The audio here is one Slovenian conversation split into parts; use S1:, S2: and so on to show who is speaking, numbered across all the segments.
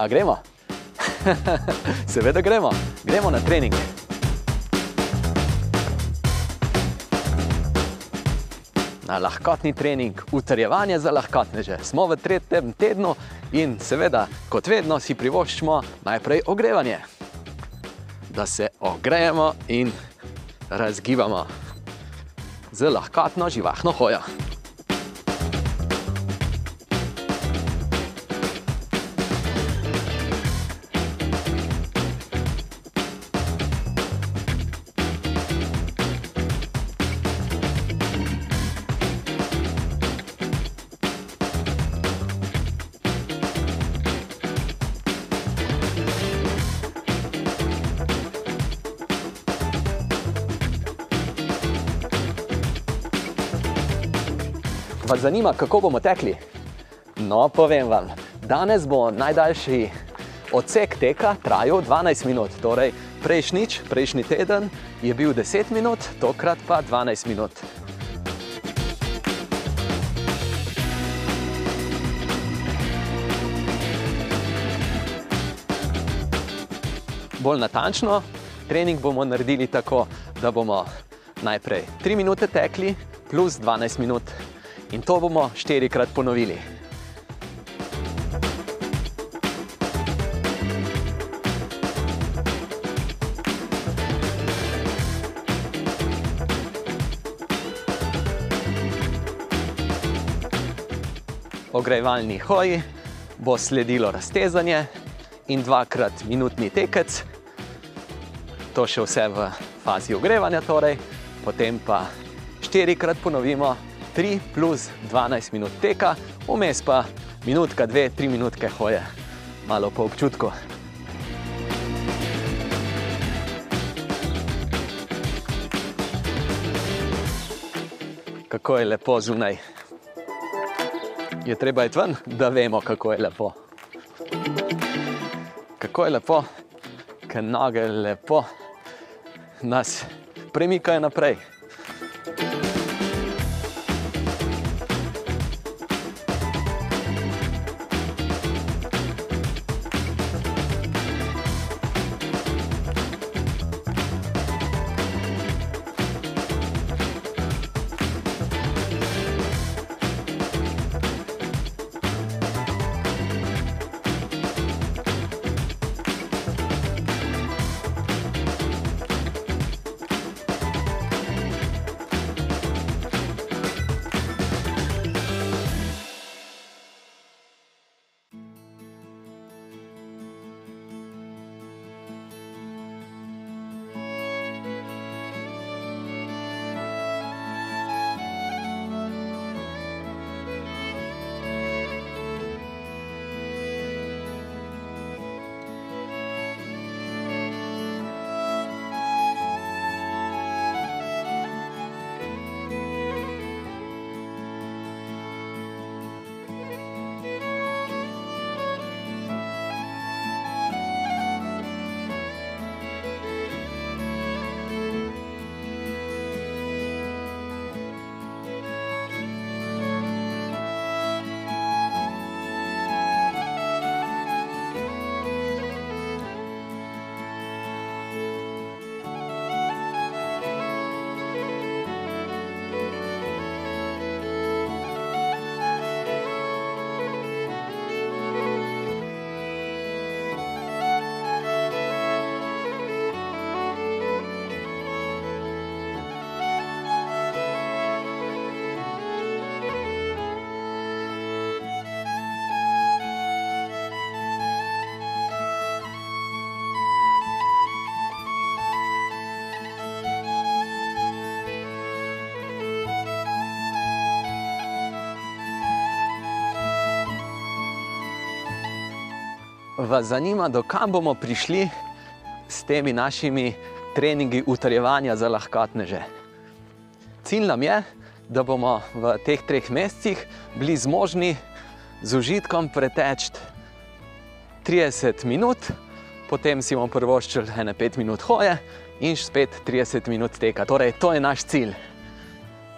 S1: A gremo? Seveda gremo, gremo na trening. Na lahkotni trening, utrjevanje za lahkotneže. Smo v tretjem tednu in seveda, kot vedno, si privoščimo najprej ogrevanje. Da se ogrejemo in razgibamo z lahkotno živahno hojo. Vas zanima, kako bomo tekli? No, povem vam, danes bo najdaljši odsek teka trajal 12 minut. Torej, prejšnjič, prejšnji teden je bil 10 minut, tokrat pa 12 minut. Bolj natančno, trening bomo naredili tako, da bomo najprej 3 minute tekli plus 12 minut in to bomo štirikrat ponovili. Ogrevalni hoji bo sledilo raztezanje in dvakrat minutni tekec. To še vse v fazi ogrevanja, torej. potem pa štirikrat ponovimo 3 plus 12 minut teka, vmes pa minutka, dve, tri minutke hoje, malo po občutku. Kako je lepo zunaj. Je treba iti ven, da vemo, kako je lepo. Kako je lepo, ker noge lepo nas premikajo naprej. Vas zanima, do kam bomo prišli s temi našimi treningi utrjevanja za lahkotneže? Cilj nam je, da bomo v teh treh mesecih bili zmožni z užitkom preteči 30 minut, potem si bomo privoščili ene 5 minut hoje in spet 30 minut teka. Torej, to je naš cilj.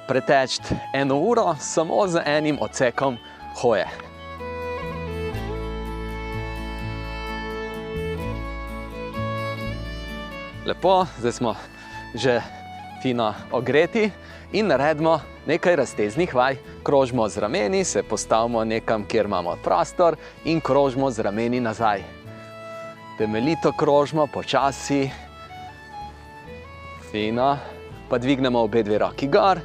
S1: Preteči eno uro samo z enim odsekom hoje. Lepo, zdaj smo že fino ogreti in naredimo nekaj razteznih vaj. Krožimo z rameni, se postavimo nekam, kjer imamo prostor in krožimo z rameni nazaj. Temeljito krožimo, počasi, fino, pa dvignemo obe dve roki gor,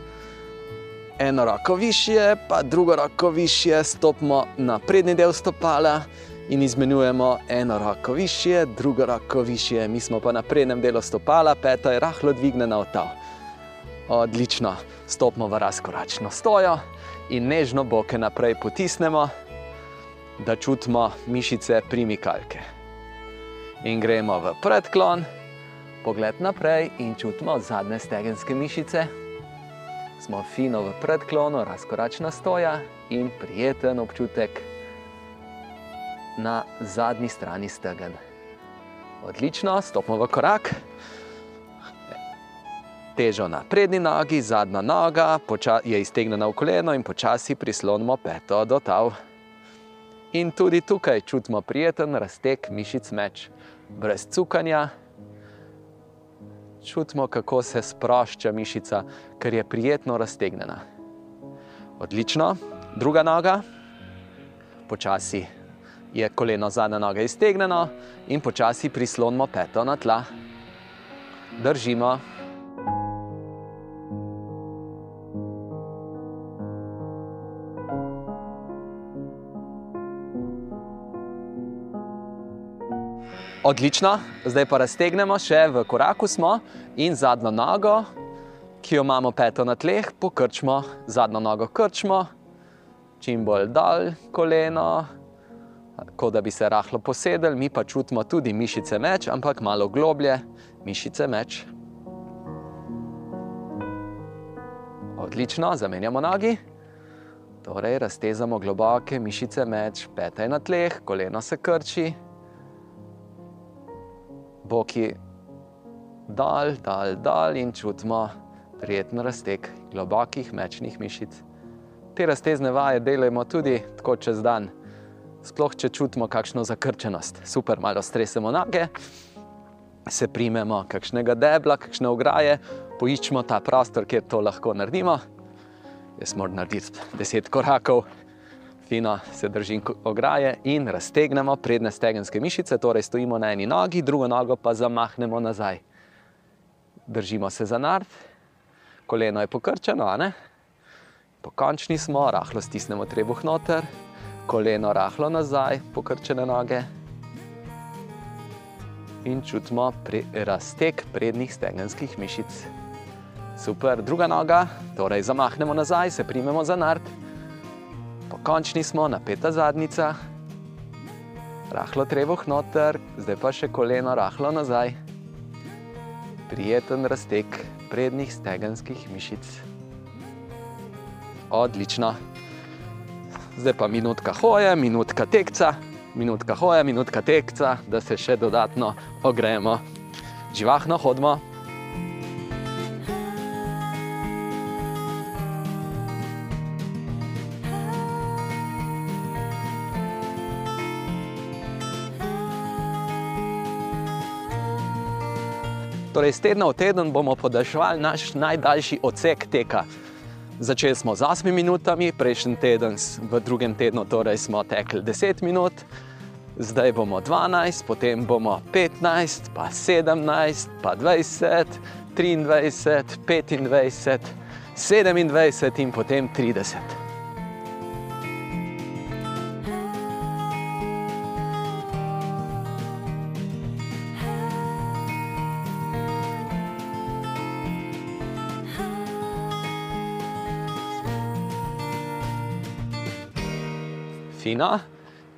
S1: eno roko višje, pa drugo roko višje, stopimo na prednji del stopala in izmenjujemo eno roko višje, drugo roko višje, mi smo pa na prednjem delu stopala, peta je rahlo dvignjena od ta. Odlično, stopimo v razkoračno stojo in nežno boke naprej potisnemo, da čutimo mišice primikalke. In gremo v predklon, pogled naprej in čutimo zadnje stegenske mišice. Smo fino v predklonu, razkoračna stoja in prijeten občutek na zadnji strani stegen. Odlično, stopimo v korak. Težo na prednji nogi, zadnja noga je iztegnjena v koleno in počasi prislonimo peto do tav. In tudi tukaj čutimo prijeten raztek mišic meč, brez cukanja. Čutimo, kako se sprošča mišica, ker je prijetno raztegnjena. Odlično, druga noga, počasi je koleno zadnja noga iztegnjeno in počasi prislonimo peto na tla. Držimo. Odlično, zdaj pa raztegnemo še v koraku smo in zadnjo nogo, ki jo imamo peto na tleh, pokrčimo, zadnjo nogo krčimo, čim bolj dol koleno, kot da bi se rahlo posedeli, mi pa čutimo tudi mišice meč, ampak malo globlje mišice meč. Odlično, zamenjamo nogi. Torej, raztezamo globoke mišice meč, peta je na tleh, koleno se krči. Boki dol, dol, dol in čutimo prijeten razteg globokih mečnih mišic. Te raztezne vaje delajmo tudi tako čez dan. Sploh, če čutimo kakšno zakrčenost. Super, malo stresemo noge, se primemo kakšnega debla, kakšne ograje, poiščemo ta prostor, kjer to lahko naredimo. Jaz moram narediti deset korakov, fino se držim ograje in raztegnemo predne stegenske mišice, torej stojimo na eni nogi, drugo nogo pa zamahnemo nazaj. Držimo se za nard, koleno je pokrčeno, a ne? Pokončni smo, rahlo stisnemo trebuh noter, koleno rahlo nazaj, pokrčene noge. In čutimo razteg prednjih stegenskih mišic. Super, druga noga, torej zamahnemo nazaj, se primemo za nard. Pokončni smo, napeta zadnica. Rahlo trebuh noter, zdaj pa še koleno rahlo nazaj. Prijeten razteg prednjih stegenskih mišic. Odlično. Zdaj pa minutka hoje, minutka tekca, minutka hoje, minutka tekca, da se še dodatno ogrejemo. Živahno hodimo. Torej, iz tedna v teden bomo podaljševali naš najdaljši odsek teka. Začeli smo z 8 minutami, prejšnji teden, v drugem tednu, torej smo tekli 10 minut, zdaj bomo 12, potem bomo 15, pa 17, pa 20, 23, 25, 27 in potem 30. fino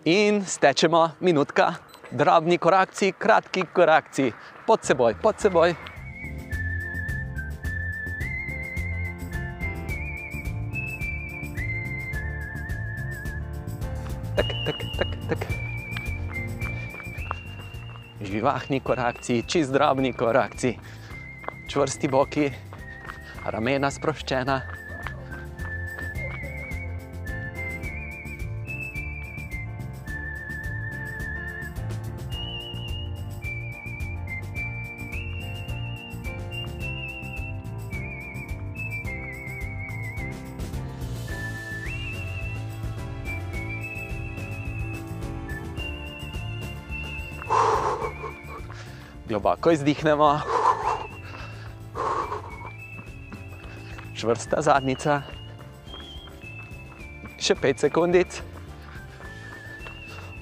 S1: in stečemo minutka, drobni korakci, kratki korakci, pod seboj, pod seboj. Tak, tak, tak, tak. Živahni korakci, čist drobni korakci, čvrsti boki, ramena sproščena. Globoko izdihnemo. Čvrsta zadnica. Še 5 sekundic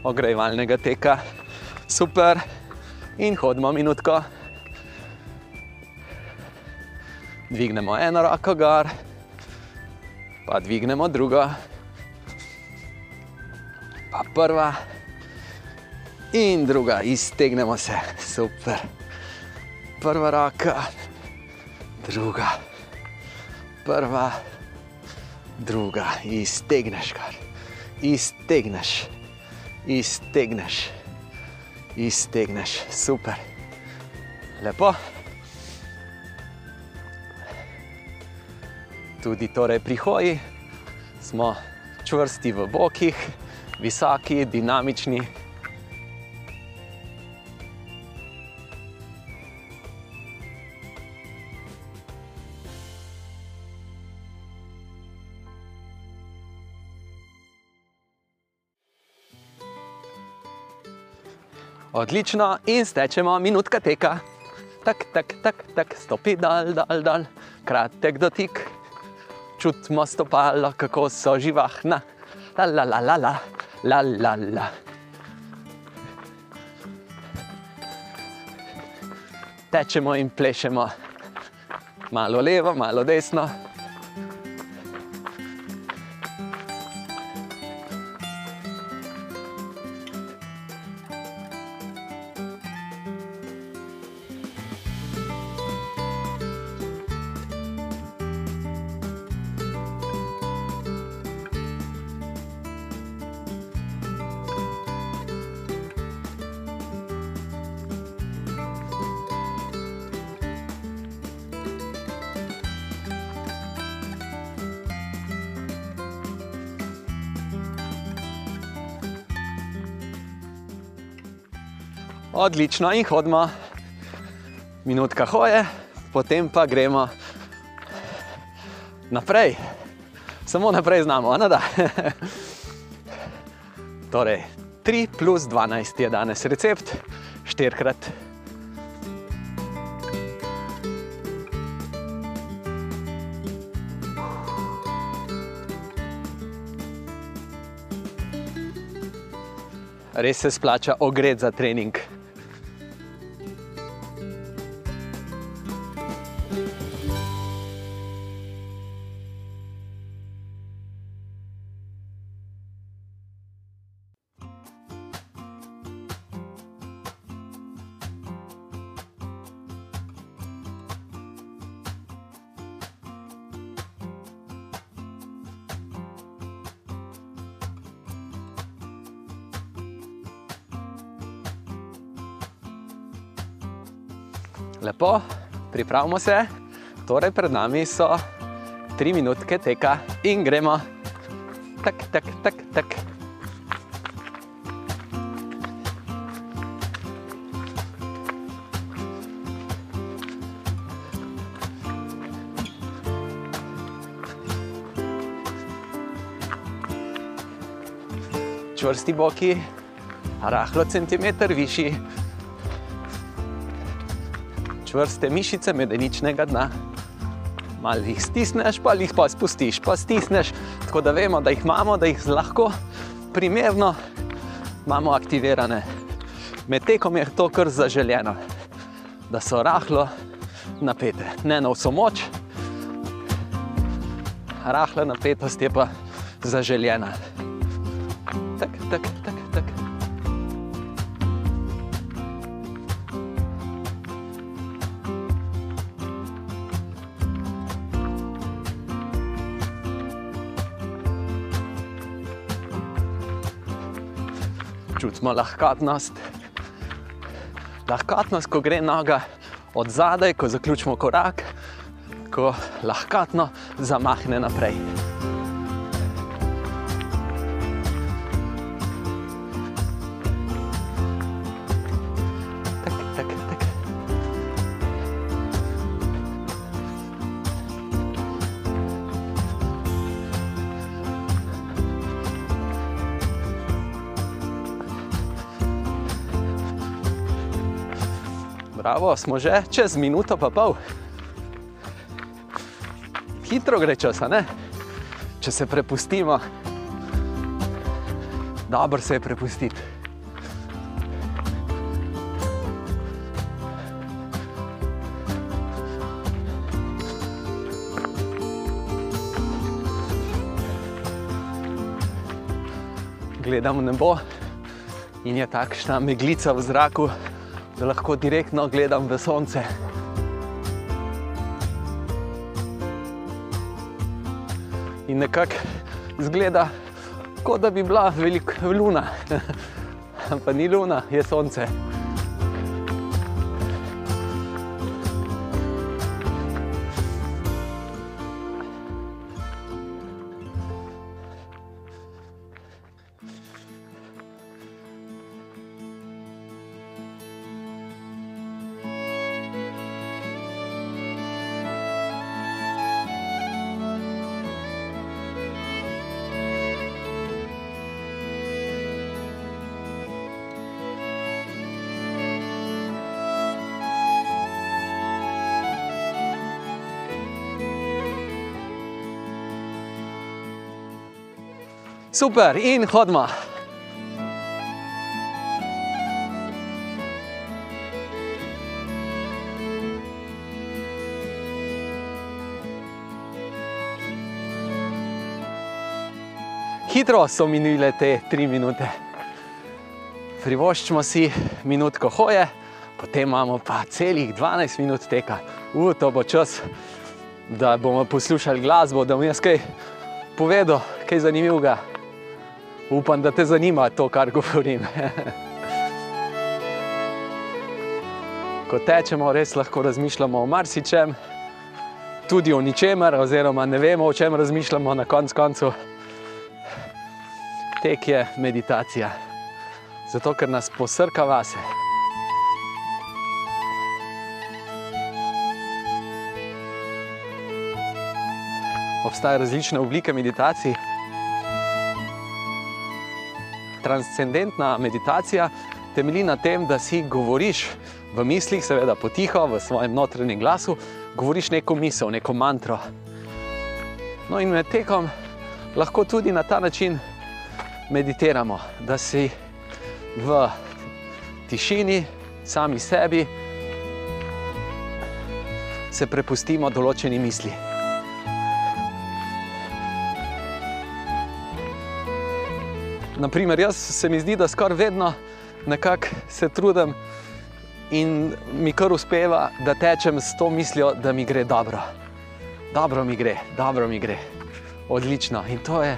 S1: ogrejevalnega teka, super, in hodimo minutko. Dvignemo eno roko gor, pa dvignemo drugo, pa prva in druga, iztegnemo se, super. Prva roka, druga, prva, druga, iztegneš kar, iztegneš, iztegneš, iztegneš, super. Lepo. Tudi torej pri hoji smo čvrsti v bokih, visoki, dinamični. Odlično, in stečemo minutka teka. Tak, tak, tak, tak, stopi dal, dal, dal, kratek dotik. Čutimo stopalo, kako so živahna. La, la, la, la, la, la, la, la. Tečemo in plešemo, malo levo, malo desno. Odlično in hodimo. Minutka hoje, potem pa gremo naprej. Samo naprej znamo, ne da. torej, 3 plus 12 je danes recept, 4 krat. Res se splača ogret za trening. Pripravimo se. Torej, pred nami so tri minutke teka in gremo. Tak, tak, tak, tak. Čvrsti boki, rahlo centimeter višji, čvrste mišice medeničnega dna. Malo jih stisneš, pa jih pa spustiš, pa stisneš, tako da vemo, da jih imamo, da jih lahko primerno imamo aktivirane. Med tekom je to kar zaželjeno, da so rahlo napete, ne na vso moč. Rahla napetost je pa zaželjena. Tak, tak, Čutimo lahkotnost. Lahkotnost, ko gre noga od zadaj, ko zaključimo korak, ko lahkotno zamahne naprej. Bravo, smo že čez minuto pa pol. Hitro gre čas, ne? Če se prepustimo, dobro se je prepustiti. Gledam nebo in je takšna meglica v zraku, da lahko direktno gledam v sonce. In nekako zgleda, kot da bi bila velika luna, pa ni luna, je sonce. Super, in hodma. Hitro so minile te tri minute. Privoščimo si minutko hoje, potem imamo pa celih 12 minut teka. U, to bo čas, da bomo poslušali glasbo, da bom jaz kaj povedal, kaj zanimivega. Upam, da te zanima to, kar govorim. Ko tečemo, res lahko razmišljamo o marsičem, tudi o ničemer, oziroma ne vemo, o čem razmišljamo na konc koncu. Tek je meditacija, zato ker nas posrka vase. Obstajajo različne oblike meditacij. Transcendentna meditacija temelji na tem, da si govoriš v mislih, seveda potiho, v svojem notranjem glasu, govoriš neko misel, neko mantro. No, in med tekom lahko tudi na ta način meditiramo, da si v tišini, sami sebi, se prepustimo določeni misli. Naprimer, jaz se mi zdi, da skoraj vedno nekako se trudim in mi kar uspeva, da tečem s to mislijo, da mi gre dobro. Dobro mi gre, dobro mi gre, odlično. In to je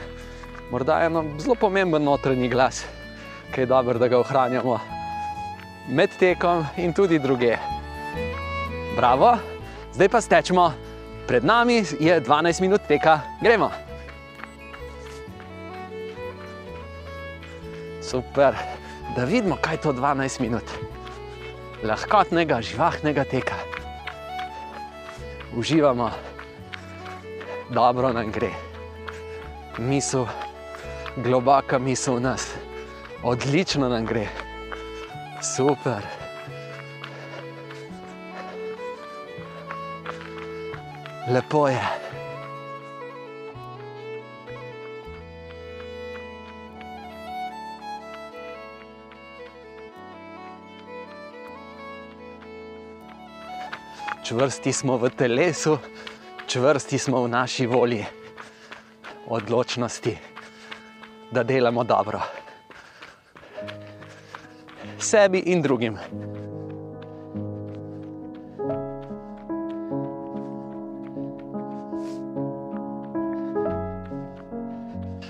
S1: morda eno zelo pomemben notranji glas, ki je dobro, da ga ohranjamo med tekom in tudi druge. Bravo, zdaj pa stečemo, pred nami je 12 minut teka, gremo. Super, da vidimo, kaj je to 12 minut. Lahkotnega, živahnega teka. Uživamo, dobro nam gre. Misel, globaka misel v nas, odlično nam gre. Super. Lepo je. Čvrsti smo v telesu, čvrsti smo v naši volji, odločnosti, da delamo dobro sebi in drugim.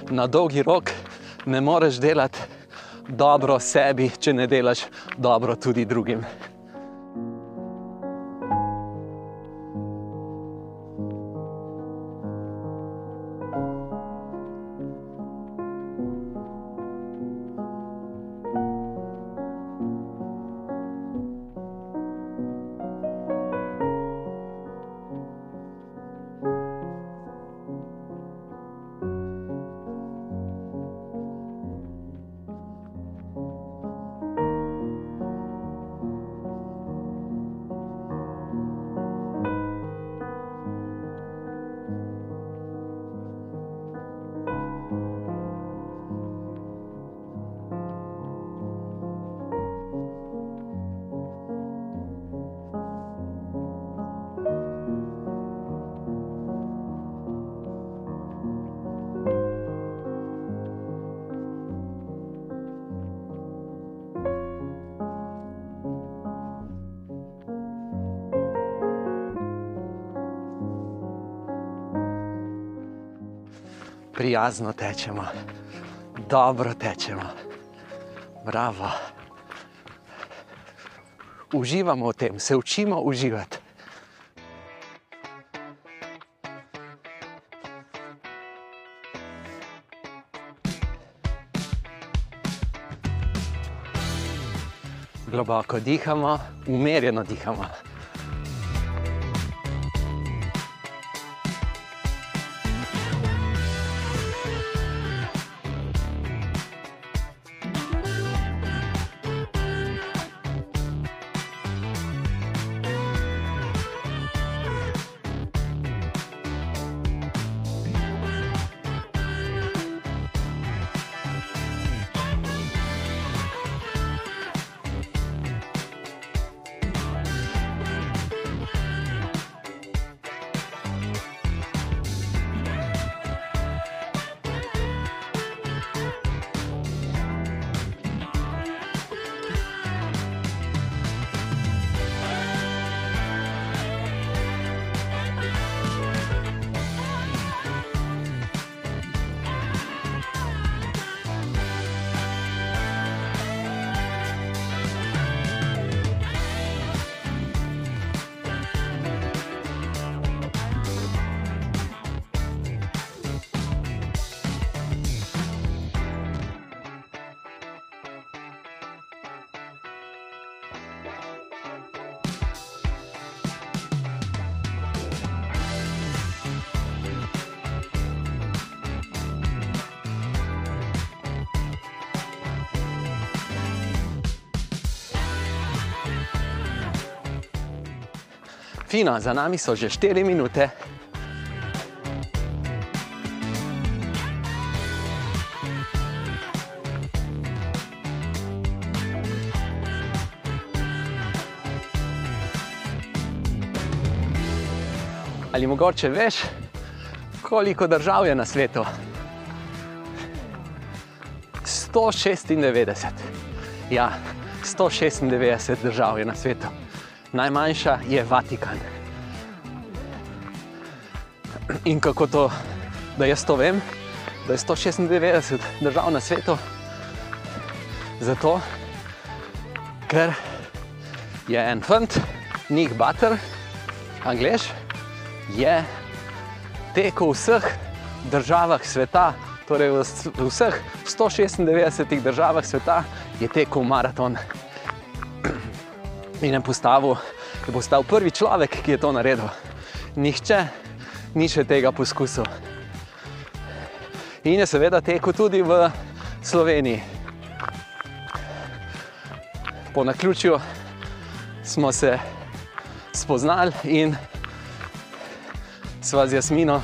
S1: Na dolgi rok ne moreš delati dobro sebi, če ne delaš dobro tudi drugim. Prijazno tečemo, dobro tečemo. Bravo. Uživamo v tem, se učimo uživati. Globoko dihamo, umirjeno dihamo. Fino, za nami so že 4 minute. Ali mogoče veš, koliko držav je na svetu? 196. Ja, 196 držav je na svetu najmanjša je Vatikan. In kako to, da jaz to vem, da je 196 držav na svetu? Zato, ker je en fant, Nick Butter, anglež, je tekel v vseh državah sveta, torej v vseh 196 državah sveta, je tekel maraton in je postavil, je postal prvi človek, ki je to naredil. Nihče ni še tega poskusil. In je seveda tekel tudi v Sloveniji. Po naključju smo se spoznali in sva z Jasmino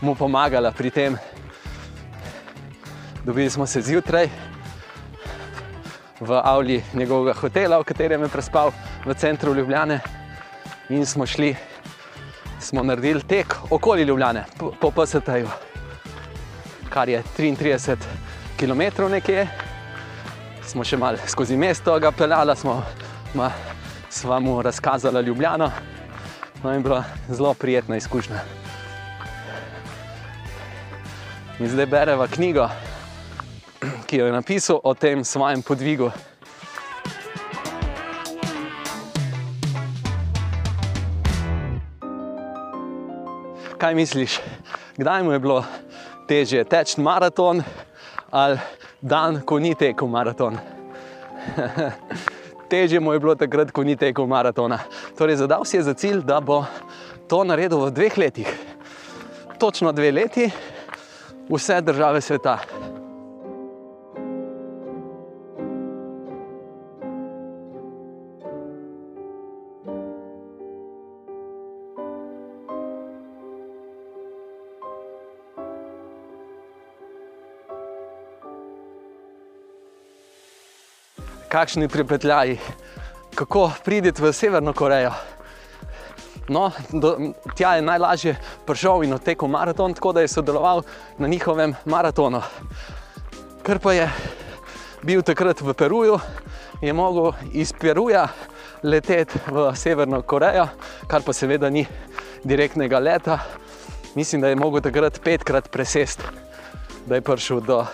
S1: mu pomagala pri tem. Dobili smo se zjutraj v avli njegovega hotela, v katerem je prespal v centru Ljubljane. In smo šli, smo naredili tek okoli Ljubljane, po, PST-ju, kar je 33 km nekje. Smo še malo skozi mesto ga peljali, smo, smo mu razkazali Ljubljano. No, in bila zelo prijetna izkušnja. In zdaj bereva knjigo, ki jo je napisal o tem svojem podvigu. Kaj misliš, kdaj mu je bilo težje teči maraton ali dan, ko ni tekel maraton? težje mu je bilo takrat, ko ni tekel maratona. Torej, zadal si je za cilj, da bo to naredil v dveh letih. Točno dve leti, vse države sveta. Kakšni pripetljaji, kako prideti v Severno Korejo. No, do, tja je najlažje prišel in odtekel maraton, tako da je sodeloval na njihovem maratonu. Ker pa je bil takrat v Peruju, je mogel iz Peruja leteti v Severno Korejo, kar pa seveda ni direktnega leta. Mislim, da je mogel takrat petkrat presesti da je prišel do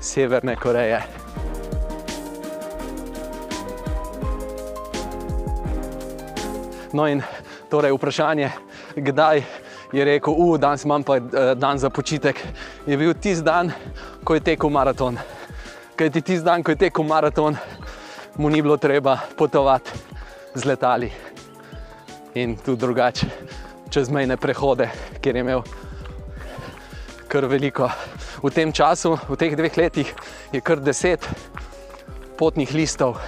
S1: Severne Koreje. No, in torej vprašanje, kdaj je rekel, da danes imam pa dan za počitek, je bil tisti dan, ko je tekel maraton. Kaj ti tisti dan, ko je tekel maraton, mu ni bilo treba potovati z letali in tudi drugače čez mejne prehode, kjer je imel kar veliko. V tem času, v teh dveh letih, je kar deset potnih listov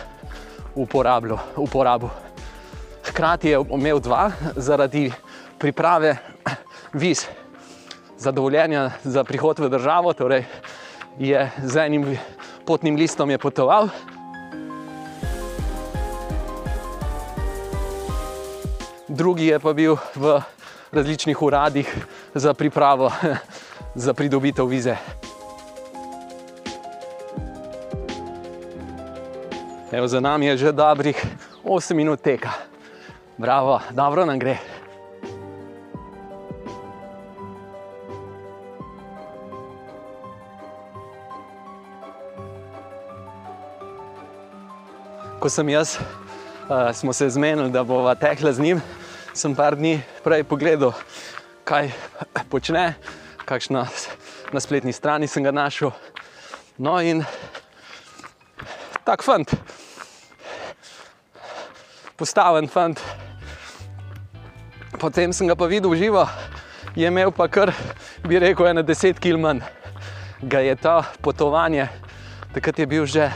S1: uporabil. Hkrati je imel dva zaradi priprave viz za dovoljenje za prihod v državo, torej je z enim potnim listom je potoval. Drugi je pa bil v različnih uradih za pripravo, za pridobitev vize. Evo, za nami je že dobrih 8 minut teka. Bravo, dobro nam gre. Ko sem jaz, uh, smo se zmenili, da bova tekla z njim, sem par dni prej pogledal, kaj počne, kakšna na spletni strani sem ga našel. No, in tak fant, postaven fant. Potem sem ga pa videl živo, je imel pa kar, bi rekel, ena deset km manj. Ga je to potovanje, takrat je bil že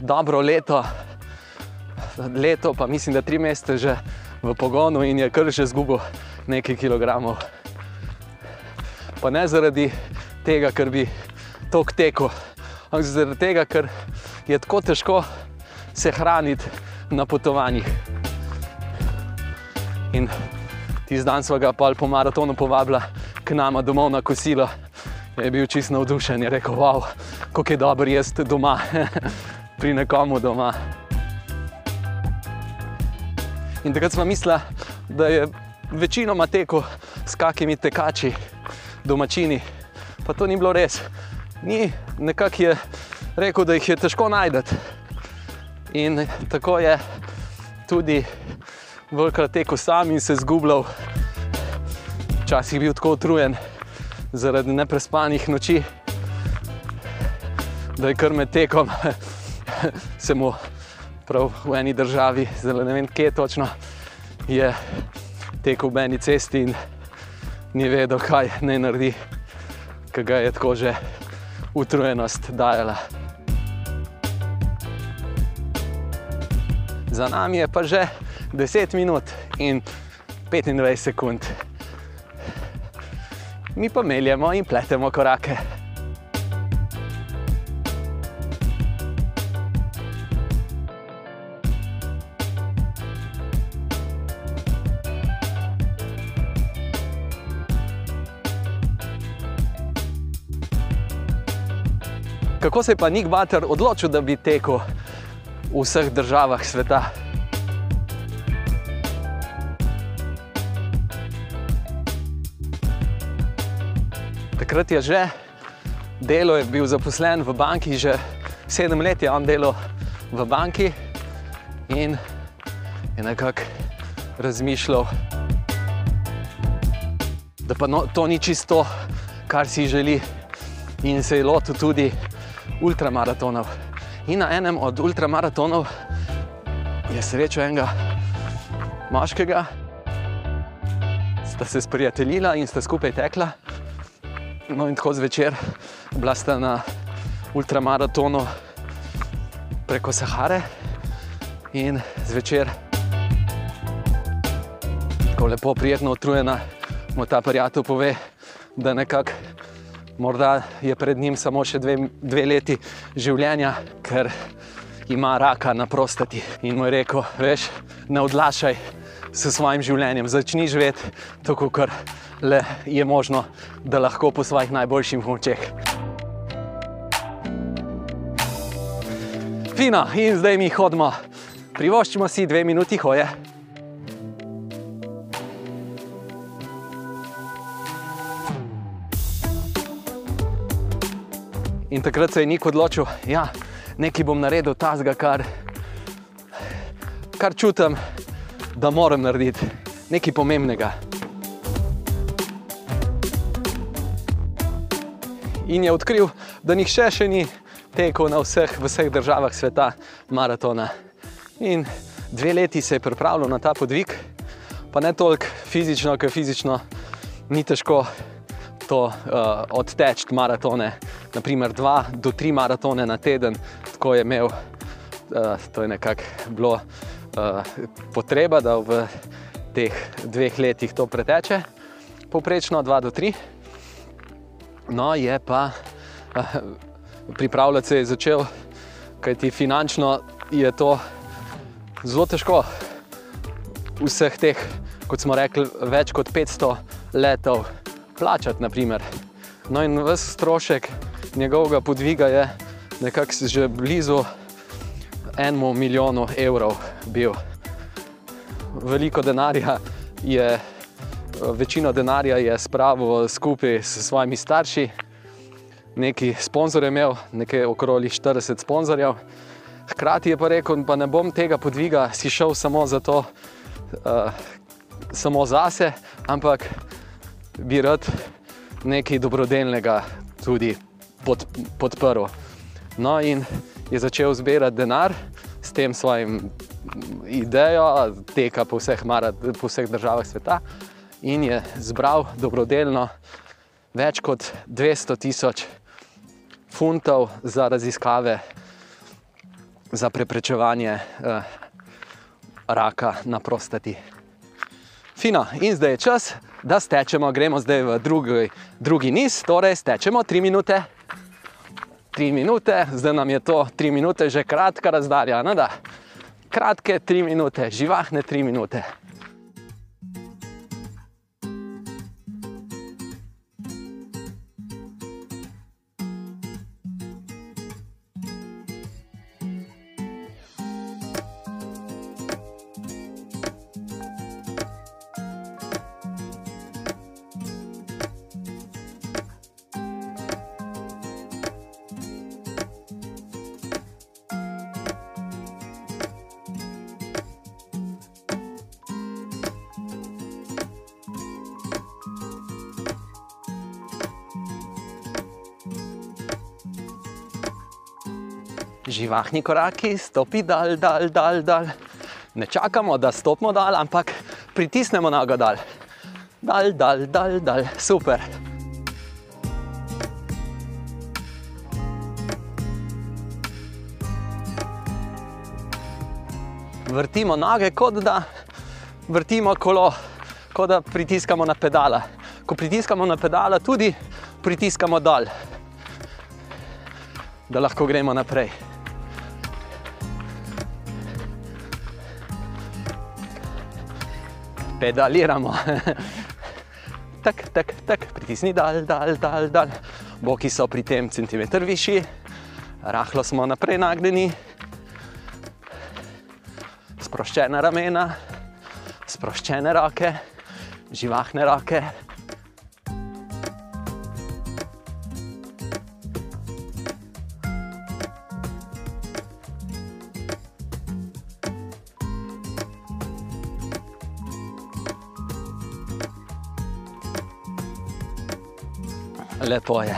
S1: dobro leto, leto, pa mislim, da tri mesece že v pogonu in je kar že zgubil nekaj kilogramov. Pa ne zaradi tega, ker bi tok tekel, ampak zaradi tega, ker je tako težko se hraniti na potovanjih. In tisti dan smo ga pa po maratonu povabili k nama domov na kosilo. Je bil čist navdušen in rekel, wow, kako je dobro jesti doma, pri nekomu doma. In takrat smo mislili, da je večinoma tekel s kakimi tekači, domačini. Pa to ni bilo res. Ni nekako je rekel, da jih je težko najti. In tako je tudi velikrat tekel sam in se zgubljal. Včasih je bil tako utrujen zaradi neprespanih noči, da je kar med tekom se mu prav v eni državi, zelo ne vem, kje točno je tekel v eni cesti in ni vedel, kaj naj naredi, ker ga je tako že utrujenost dajala. Za nami je pa že 10 minut in 25 sekund. Mi pa meljemo in pletemo korake. Kako se je pa Nick Butter odločil, da bi tekel v vseh državah sveta? Takrat je že delo, je bil zaposlen v banki, že sedem let je on delal v banki in je nekako razmišljal, da pa no, to ni čisto, kar si želi, in se je lotil tudi ultramaratonov. In na enem od ultramaratonov je srečal enega moškega, sta se sprijateljila in sta skupaj tekla. No, in tako zvečer, bila sta na ultramaratonu preko Sahare, in zvečer, ko lepo, prijetno utrujena, mu ta prijatelj pove, da nekako morda je pred njim samo še dve, dve leti življenja, ker ima raka na prostati. In mu je rekel, veš, ne odlašaj s svojim življenjem, začni živeti tako, kot le je možno, da lahko po svojih najboljših močeh. Fino, in zdaj mi hodimo, privoščimo si dve minuti hoje. In takrat se je nik odločil, da ja, nekaj bom naredil tazga, kar, kar čutim, da moram narediti, nekaj pomembnega. In je odkril, da nihče še ni tekel na vseh, vseh državah sveta maratona. In dve leti se je pripravljal na ta podvig, pa ne toliko fizično, ker fizično ni težko to uh, odteči maratone. Naprimer, dva do tri maratone na teden, tako je imel, uh, to je nekako bilo uh, potreba, da v teh dveh letih to preteče, povprečno dva do tri. No, je pa uh, pripravljati se je začel, kajti finančno je to zelo težko. Vseh teh, kot smo rekli, več kot 500 letov plačati. Naprimer. No, in vse strošek njegovega podviga je nekako že blizu enemu milijonu evrov bil. Veliko denarja je, večino denarja je spravil skupaj s svojimi starši neki sponzorje imel, nekaj okrog 40 sponzorjev. Hkrati je pa rekel, da ne bom tega podviga si šel samo za to, uh, samo zase, ampak bi rad nekaj dobrodelnega tudi pod, podprl. No, in je začel zbirati denar s tem svojim idejo, teka po vseh, marat, po vseh državah sveta, in je zbral dobrodelno več kot 200 tisoč funtov za raziskave, za preprečevanje eh, raka na prostati. Fino, in zdaj je čas, da stečemo. Gremo zdaj v drugi, drugi niz, torej stečemo 3 minute. 3 minute, zdaj nam je to 3 minute že kratka razdalja. Kratke 3 minute, živahne 3 minute. Živahni koraki, stopi dal, dal, dal, dal. Ne čakamo, da stopimo dal, ampak pritisnemo nogo dal. Dal, dal, dal, dal, super. Vrtimo noge, kot da vrtimo kolo, kot da pritiskamo na pedala. Ko pritiskamo na pedala, tudi pritiskamo dol, da lahko gremo naprej. Pedaliramo. tak, tak, tak, pritisni dal, dal, dal, dal. Boki so pri tem centimeter višji, rahlo smo naprej nagnjeni, sproščene ramena, sproščene roke, živahne roke. Lepo je.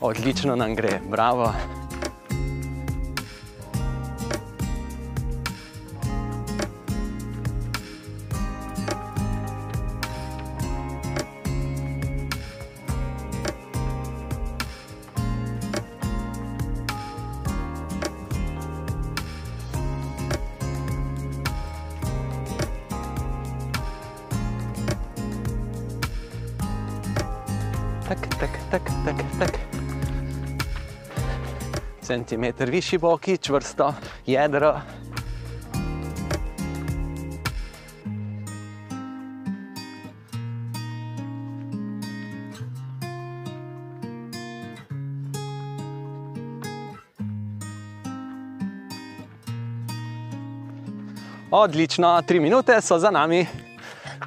S1: Odlično nam gre, bravo. Centimeter višji boki, čvrsto jedro. Odlično, tri minute so za nami.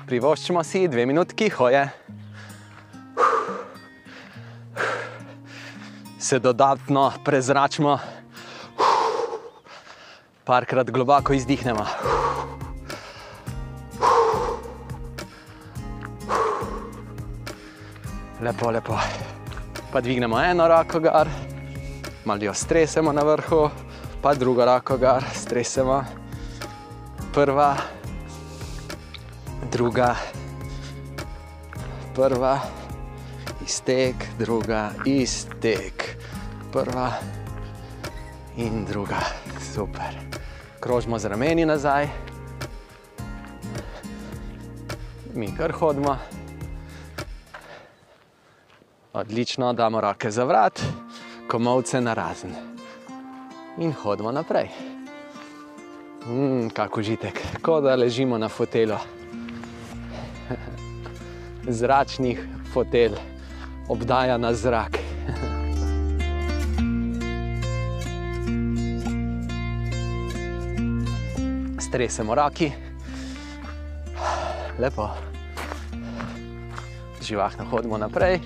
S1: Privoščimo si dve minutki hoje. Se dodatno prezračimo, parkrat globoko izdihnemo. Lepo, lepo. Pa dvignemo eno roko gor, malo jo stresemo na vrhu, pa drugo roko gor, stresemo. Prva, druga, prva, iztek, druga, iztek, prva in druga. Super. Krožimo z rameni nazaj, mi kar hodimo. Odlično, damo roke za vrat, komovce na razen. In hodimo naprej. Mmm, kako užitek, kot da ležimo na fotelu. Zračnih fotel, obdaja nas zrak. Stresemo roki, lepo, živahno hodimo naprej.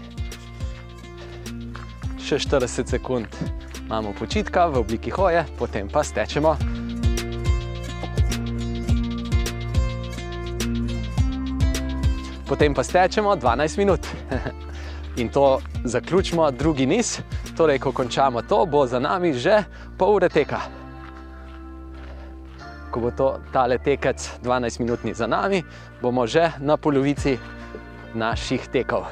S1: Še 40 sekund imamo počitka v obliki hoje, potem pa stečemo. Potem pa stečemo 12 minut. In to zaključimo drugi niz, torej ko končamo to, bo za nami že pol ure teka. Ko bo to tale tekec 12 minutni za nami, bomo že na polovici naših tekov.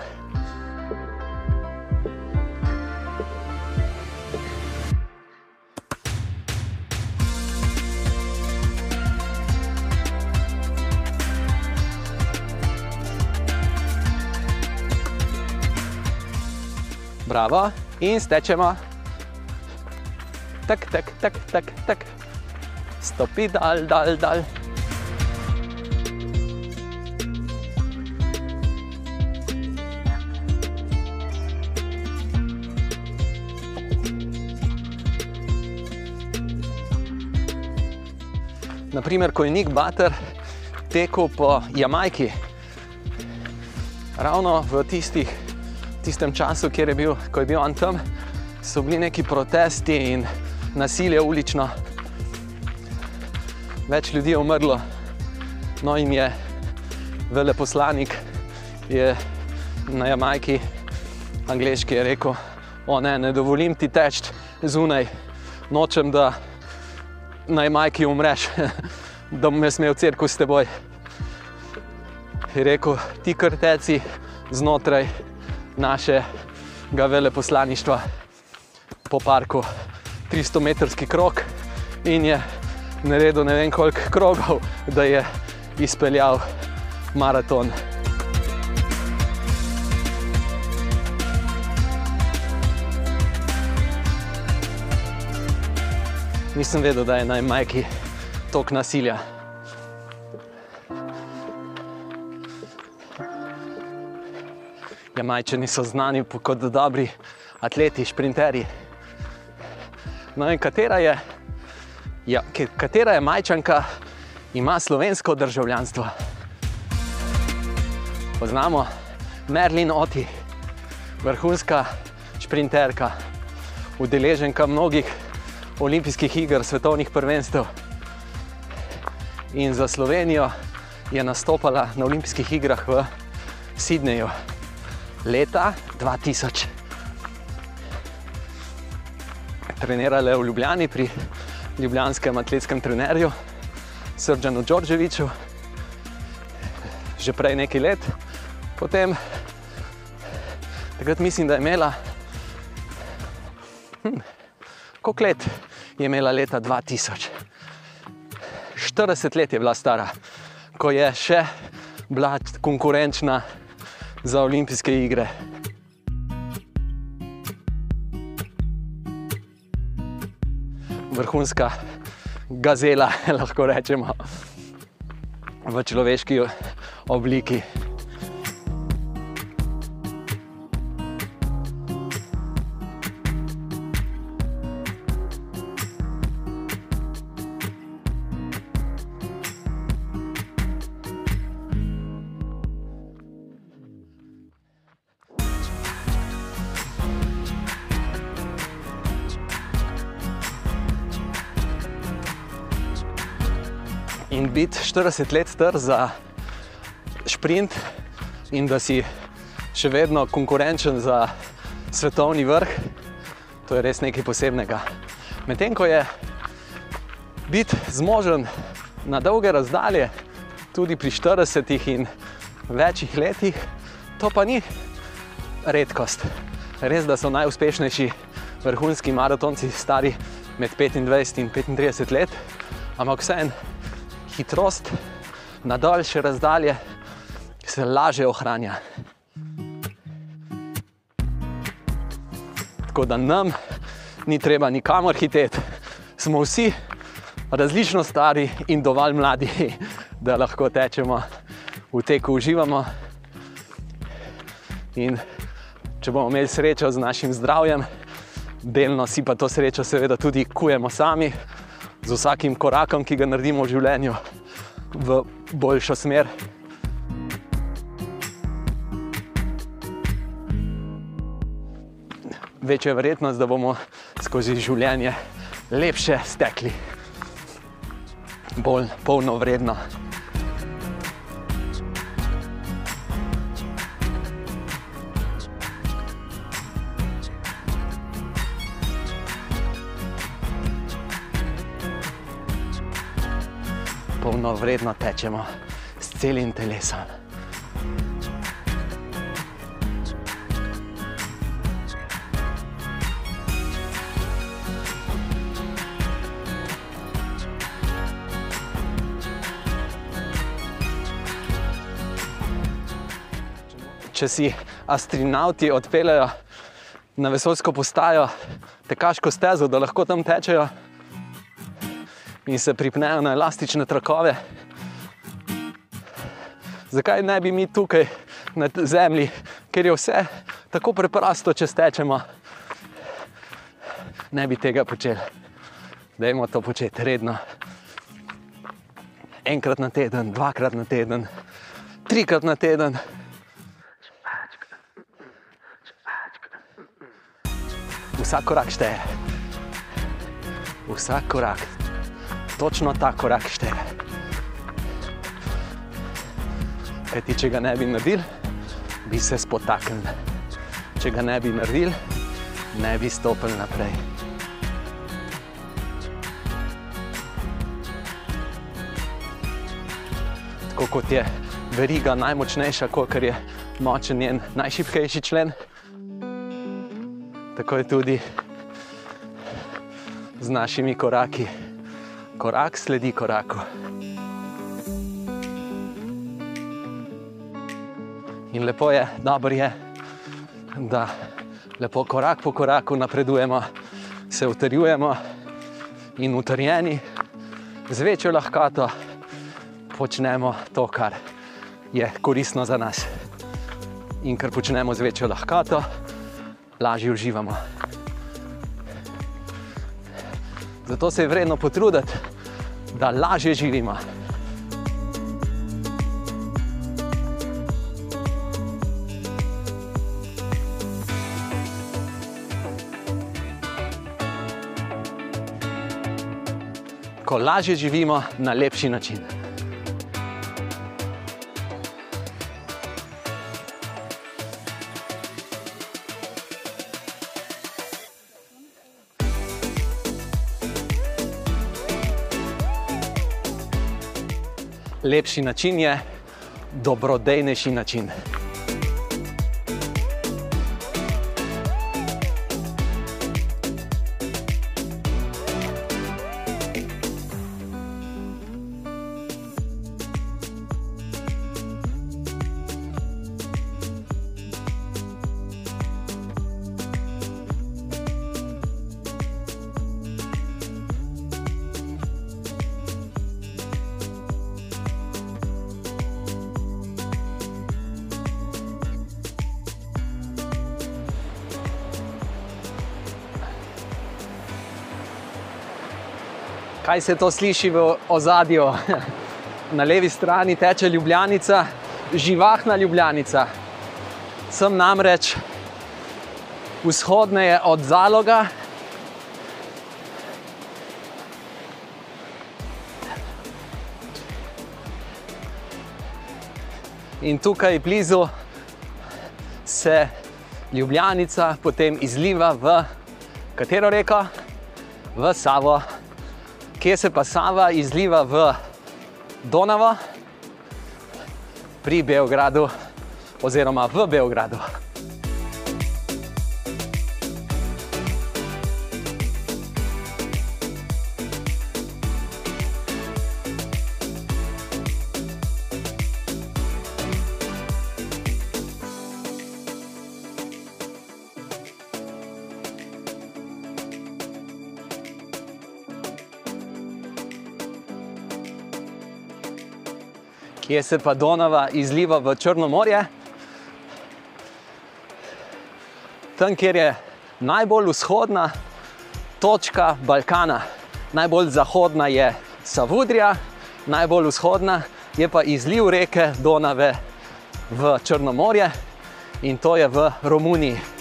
S1: Bravo, in stečemo. Tak, tak, tak, tak, tak. Stopi dal, dal, dal. Naprimer, ko je Nick Butter tekel po Jamajki, ravno v tistih tistem času, je bil, ko je bil on tam, so bili neki protesti in nasilje ulično. Več ljudi je umrlo, no in je veleposlanik je na Jamajki, angliški, je rekel: O ne, ne dovolim ti teči zunaj, nočem, da na Jamajki umreš, da bom jaz imel crkvu s teboj. Je rekel: Ti krteci znotraj našega veleposlaništva po parku, 300-metrski krok in je naredil ne vem koliko krogov, da je izpeljal maraton. Nisem vedel, da je na Majki tok nasilja. Jamajčani so znani kot dobri atleti, šprinterji. No in katera je, ja, katera je majčanka, ima slovensko državljanstvo? Poznamo Merlin Oti, vrhunska šprinterka, udeleženka mnogih olimpijskih iger, svetovnih prvenstev. In za Slovenijo je nastopala na olimpijskih igrah v Sydneyju leta 2000. Trenirala je v Ljubljani pri ljubljanskem atletskem trenerju Srdžanu Đorđeviču, že prej nekaj let. Potem, takrat mislim, da je imela, hm, koliko let je imela leta 2000? 40 let je bila stara, ko je še bila konkurenčna za olimpijske igre. Vrhunska gazela, lahko rečemo, v človeški obliki. In biti 40 let star za sprint, in da si še vedno konkurenčen za svetovni vrh, to je res nekaj posebnega. Medtem ko je biti zmožen na dolge razdalje, tudi pri 40 in večjih letih, to pa ni redkost. Res, da so najuspešnejši vrhunski maratonci stari med 25 in 35 let, ampak vseeno hitrost na daljše razdalje se lažje ohranja. Tako da nam ni treba nikamor hiteti, smo vsi različno stari in dovolj mladi, da lahko tečemo v teku, uživamo. In če bomo imeli srečo z našim zdravjem, delno si pa to srečo, seveda, tudi kujemo sami, z vsakim korakom, ki ga naredimo v življenju, v boljšo smer. Večja je verjetnost, da bomo skozi življenje lepše stekli, bolj polno vredno. Polno vredno tečemo s celim telesom. Če si astronauti odpeljejo na vesoljsko postajo, tekaško stezo, da lahko tam tečejo, in se pripnejo na elastične trakove. Zakaj ne bi mi tukaj na Zemlji, ker je vse tako preprosto, če stečemo, ne bi tega počeli. Dajmo to početi redno. Enkrat na teden, dvakrat na teden, trikrat na teden. Vsak korak šteje. Vsak korak točno ta korak šteje. Kajti, če ga ne bi naredili, bi se spotaknili. Če ga ne bi naredili, ne bi stopili naprej. Tako kot je veriga najmočnejša, kot je močen njen najšipkejši člen, tako je tudi z našimi koraki korak sledi koraku. In lepo je, dobro je, da lepo korak po koraku napredujemo, se utrjujemo in utrjeni z večjo lahkoto počnemo to, kar je koristno za nas. In kar počnemo z večjo lahkoto, lažje uživamo. Zato se je vredno potruditi, da lažje živimo. Ko lažje živimo na lepši način. Lepši način je dobrodejnejši način. kaj se to sliši v ozadju. Na levi strani teče Ljubljanica, živahna Ljubljanica. Sem namreč vzhodneje od zaloga. In tukaj blizu se Ljubljanica potem izliva v katero reko? V Savo. Kje se pa Sava izliva v Donavo? Pri Beogradu, oziroma v Beogradu. Kje se pa Donava izliva v Črno morje? Tam, kjer je najbolj vzhodna točka Balkana, najbolj zahodna je Savudrija, najbolj vzhodna je pa izliv reke Donave v Črno morje in to je v Romuniji.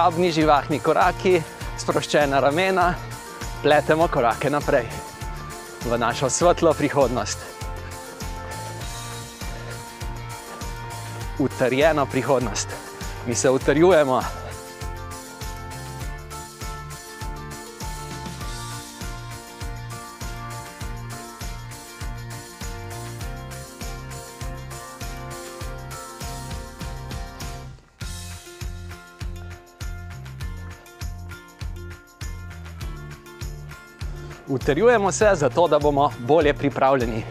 S1: Drobni živahni koraki, sproščena ramena, pletemo korake naprej v našo svetlo prihodnost. Utrjeno prihodnost. Mi se utrjujemo. Utrjujemo se zato, da bomo bolje pripravljeni.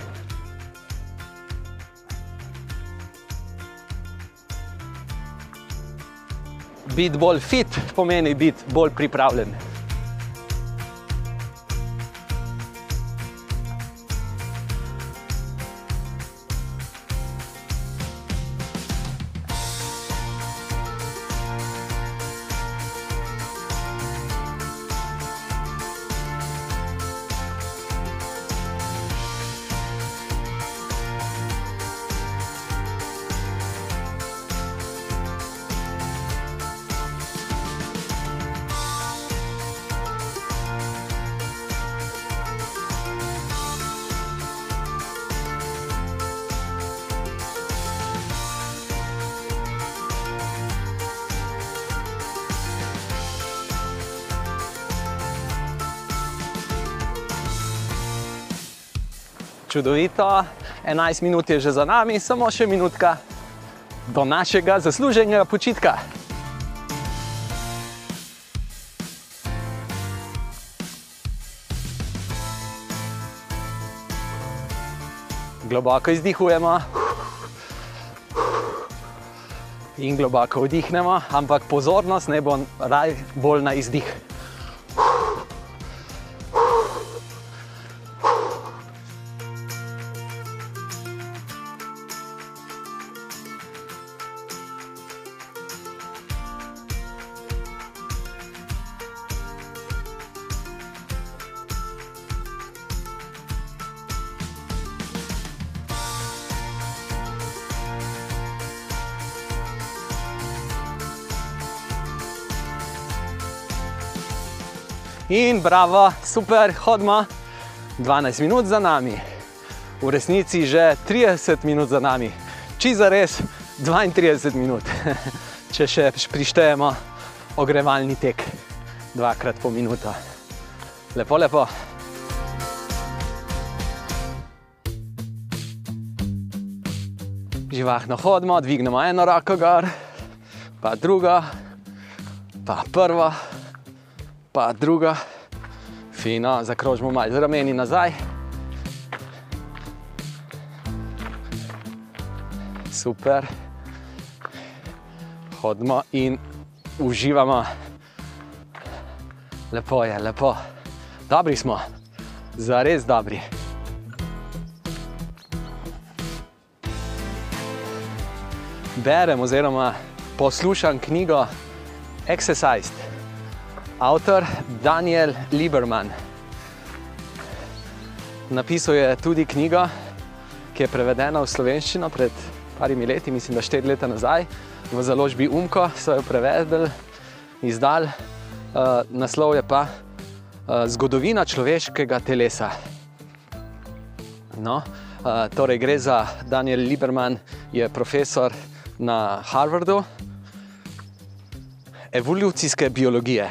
S1: Biti bolj fit pomeni biti bolj pripravljen. Čudovito, 11 minut je že za nami, samo še minutka do našega zasluženega počitka. Globoko izdihujemo in globoko vdihnemo, ampak pozornost ne bo raj bolj na izdih. In bravo, super, hodimo. 12 minut za nami, v resnici že 30 minut za nami, či za res 32 minut, če še prištejemo ogrevalni tek, dvakrat po minuto. Lepo, lepo. Živahno hodimo, dvignemo eno roko gor, pa drugo, pa prvo pa druga, fino, zakrožimo malo z rameni nazaj. Super, hodimo in uživamo. Lepo je, lepo. Dobri smo, zares dobri. Berem oziroma poslušam knjigo Exercise avtor Daniel Lieberman. Napisal je tudi knjigo, ki je prevedena v slovenščino pred parimi leti, mislim, da štiri leta nazaj, v založbi Umko so jo prevedli, izdal. Uh, naslov je pa uh, Zgodovina človeškega telesa. No, uh, torej gre za Daniel Lieberman, je profesor na Harvardu evolucijske biologije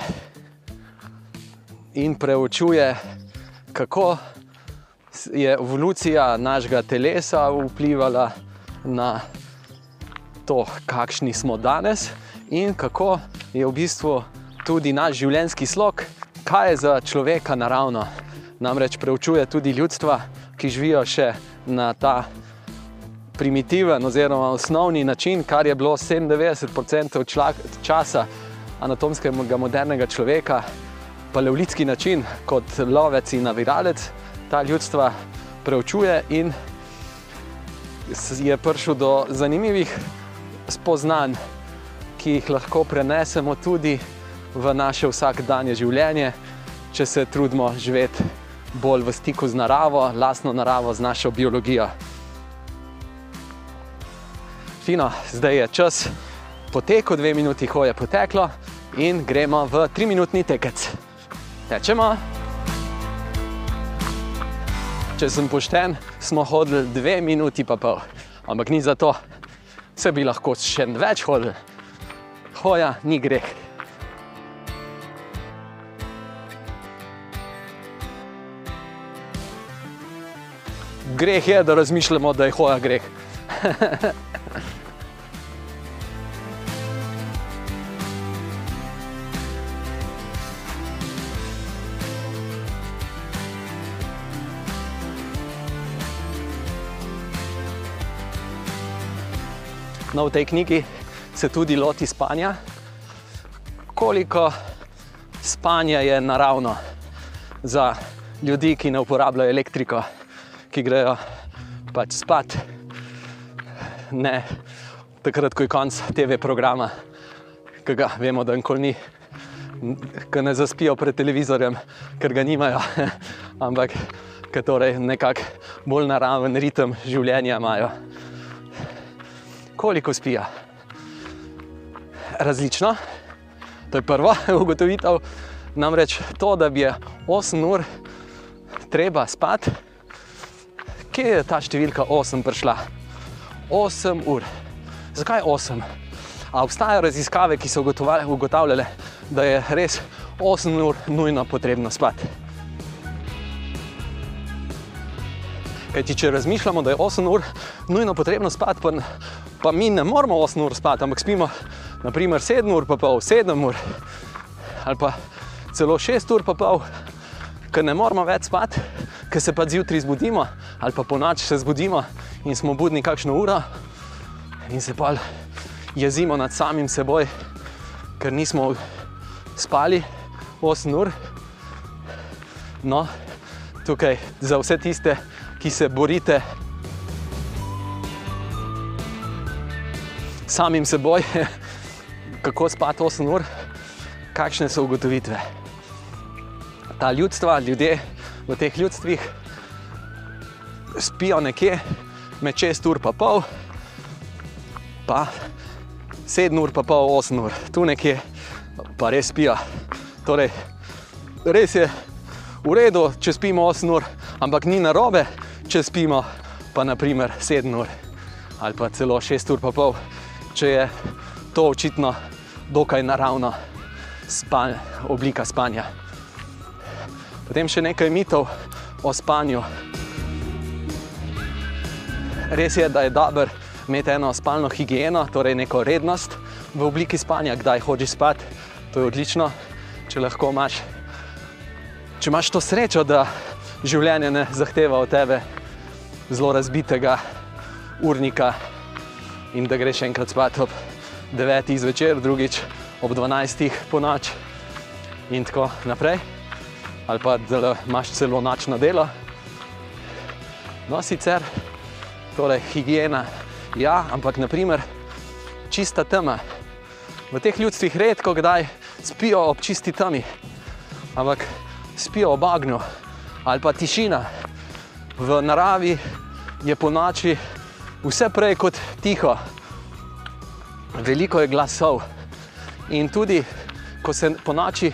S1: in preučuje, kako je evolucija našega telesa vplivala na to, kakšni smo danes, in kako je v bistvu tudi naš življenjski slog, kaj je za človeka naravno. Namreč preučuje tudi ljudstva, ki živijo še na ta primitiven, oziroma osnovni način, kar je bilo 97% časa anatomskega modernega človeka, paleolitski način, kot lovec in naviralec, ta ljudstva preučuje in je prišel do zanimivih spoznanj, ki jih lahko prenesemo tudi v naše vsakdanje življenje, če se trudimo živeti bolj v stiku z naravo, lastno naravo, z našo biologijo. Fino, zdaj je čas potekel, dve minuti hoje poteklo in gremo v tri minutni tekec. Tečemo. Če sem pošten, smo hodili dve minuti pa pol, ampak ni za to, se bi lahko še več hodili. Hoja ni greh. Greh je, da razmišljamo, da je hoja greh. No, v tej knjigi se tudi loti spanja, koliko spanja je naravno za ljudi, ki ne uporabljajo elektriko, ki grejo pač spat, ne takrat, ko je konc TV programa, ki ga vemo, da nikoli ni, ki ne zaspijo pred televizorjem, ker ga nimajo, ampak ki torej nekako bolj naraven ritem življenja imajo koliko spijo. Različno. To je prva ugotovitev. Namreč to, da bi je 8 ur treba spati, kje je ta številka 8 prišla? 8 ur. Zakaj 8? A obstajajo raziskave, ki so ugotavljale, da je res 8 ur nujno potrebno spati. Kajti, če razmišljamo, da je 8 ur nujno potrebno spati, pa pa mi ne moramo 8 ur spati, ampak spimo naprimer 7 ur, pa pol 7 ur ali pa celo 6 ur, pa pol, ker ne moramo več spati, ker se pa zjutraj zbudimo ali pa po noči se zbudimo in smo budni kakšno uro in se pa jezimo nad samim seboj, ker nismo spali 8 ur. No, tukaj za vse tiste, ki se borite. Samim seboj, kako spati 8 ur, kakšne so ugotovitve. Ta ljudstva, ljudje v teh ljudstvih spijo nekje med 6 ur pa pol, pa 7 ur pa pol, 8 ur, tu nekje pa res spijo. Torej, res je v redu, če spimo 8 ur, ampak ni narobe, če spimo pa naprimer 7 ur ali pa celo 6 ur pa pol če je to očitno dokaj naravna span, oblika spanja. Potem še nekaj mitov o spanju. Res je, da je dobro imeti eno spalno higieno, torej neko rednost v obliki spanja, kdaj hočeš spati. To je odlično, če lahko imaš. Če imaš to srečo, da življenje ne zahteva od tebe zelo razbitega urnika, in da greš enkrat spat ob 9. zvečer, drugič ob 12. po noč in tako naprej. Ali pa da imaš celo nočno delo. No, sicer, torej higiena, ja, ampak naprimer čista tema. V teh ljudstvih redko kdaj spijo ob čisti temi, ampak spijo ob ognju ali pa tišina. V naravi je po noči vse prej kot tiho. Veliko je glasov. In tudi, ko se po noči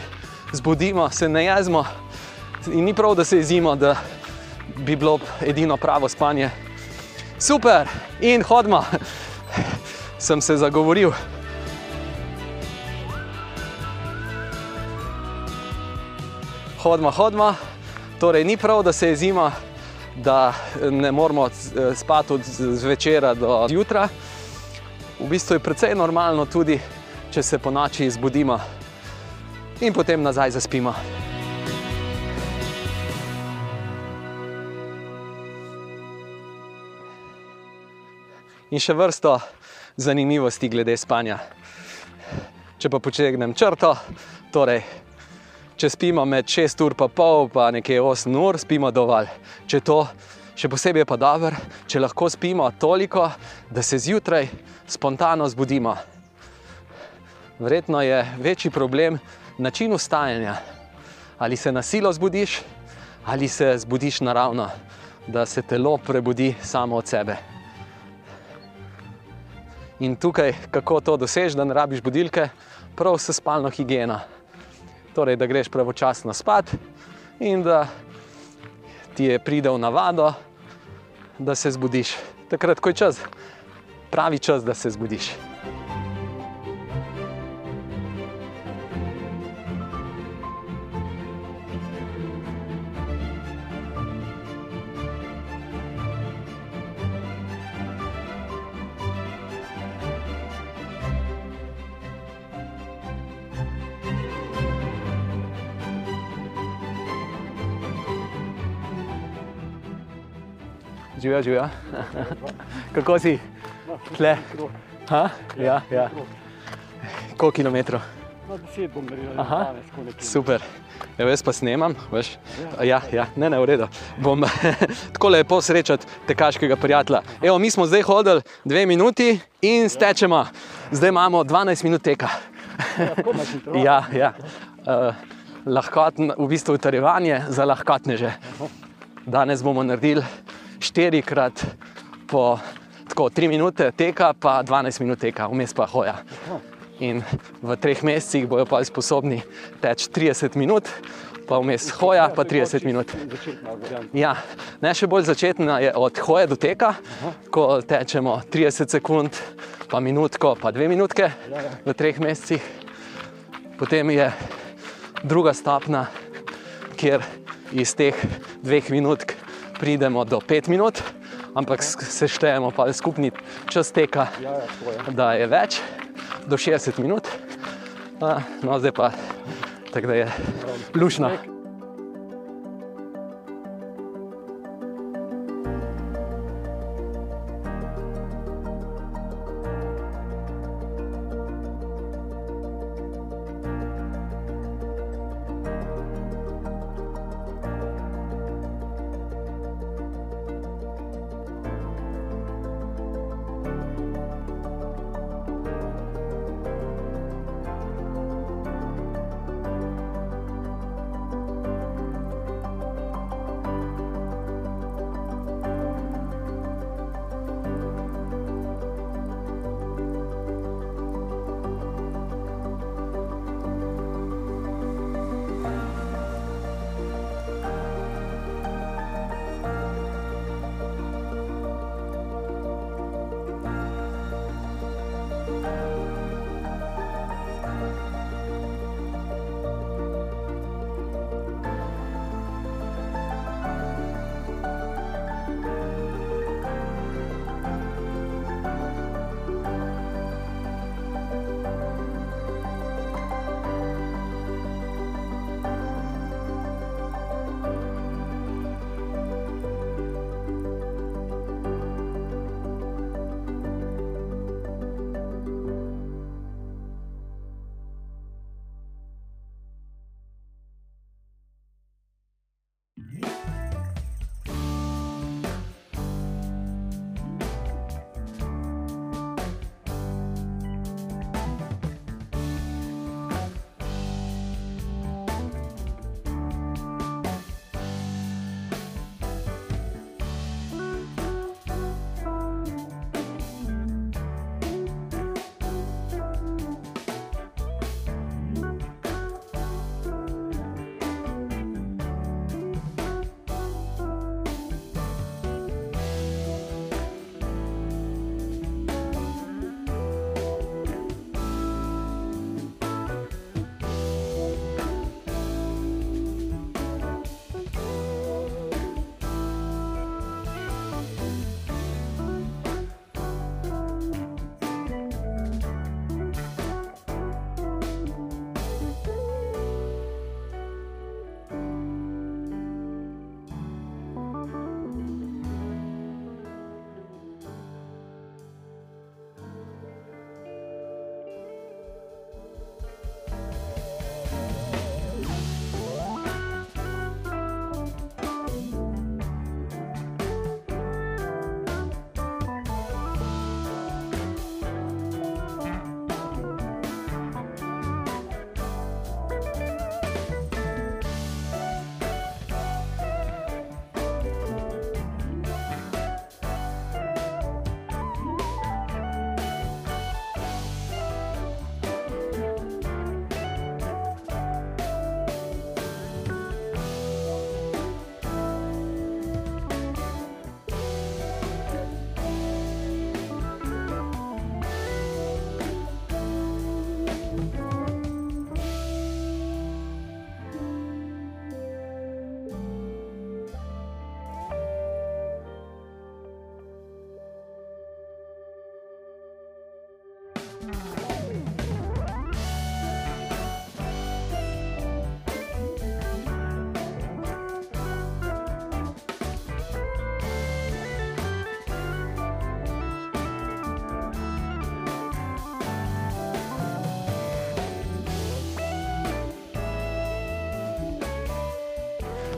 S1: zbudimo, se ne jezimo. In ni prav, da se jezimo, da bi bilo edino pravo spanje. Super, in hodimo, sem se zagovoril. Hodimo, hodimo. Torej, ni prav, da se jezimo, da ne moramo spati od zvečera do jutra. V bistvu je precej normalno tudi, če se po noči zbudimo in potem nazaj zaspimo. In še vrsto zanimivosti glede spanja. Če pa počegnem črto, torej, če spimo med 6 ur pa pol, pa nekje 8 ur, spimo dovolj. Če to, še posebej pa dobro, če lahko spimo toliko, da se zjutraj spontano zbudimo. Verjetno je večji problem način vstajanja. Ali se na silo zbudiš, ali se zbudiš naravno, da se telo prebudi samo od sebe. In tukaj, kako to dosežeš, da ne rabiš budilke, prav s spalno higieno. Torej, da greš pravočasno spat in da ti je pride v navado, da se zbudiš. Takrat, ko je čas, pravi čas, da se zbudiš. Živijo, živijo. Kako si? Tle? Ha? Ja, ja. Koliko kilometrov?
S2: Na deset bom naredil, danes, ko nekaj.
S1: Super. Evo, jaz pa snemam, veš? Ja, ja, ne, ne, v redu. Bom tako lepo srečati tekaškega prijatelja. Evo, mi smo zdaj hodili dve minuti in stečemo. Zdaj imamo 12 minut teka. Ja, ja. Uh, lahkotn, v bistvu utrjevanje za lahkotneže. Danes bomo naredili štirikrat po tako, 3 minute teka, pa 12 minut teka, vmes pa hoja. In v treh mesecih bojo pa sposobni teči 30 minut, pa vmes hoja, pa 30 minut. Ja, ne še bolj začetna je od hoje do teka, ko tečemo 30 sekund, pa minutko, pa dve minutke v treh mesecih. Potem je druga stopna, kjer iz teh dveh minut pridemo do pet minut, ampak seštejemo pa skupni čas teka,
S2: Ja, ja, je.
S1: da je več, do 60 minut. No, zdaj pa tako da je lušno.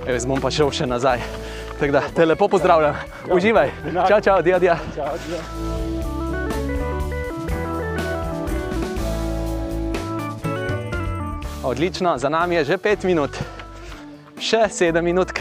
S1: Jaz bom pa šel še nazaj. Tako da te lepo pozdravljam. Uživaj. Čau, čau, dia, dia.
S2: Adijo.
S1: Odlično, za nami je že pet minut, še sedem minut.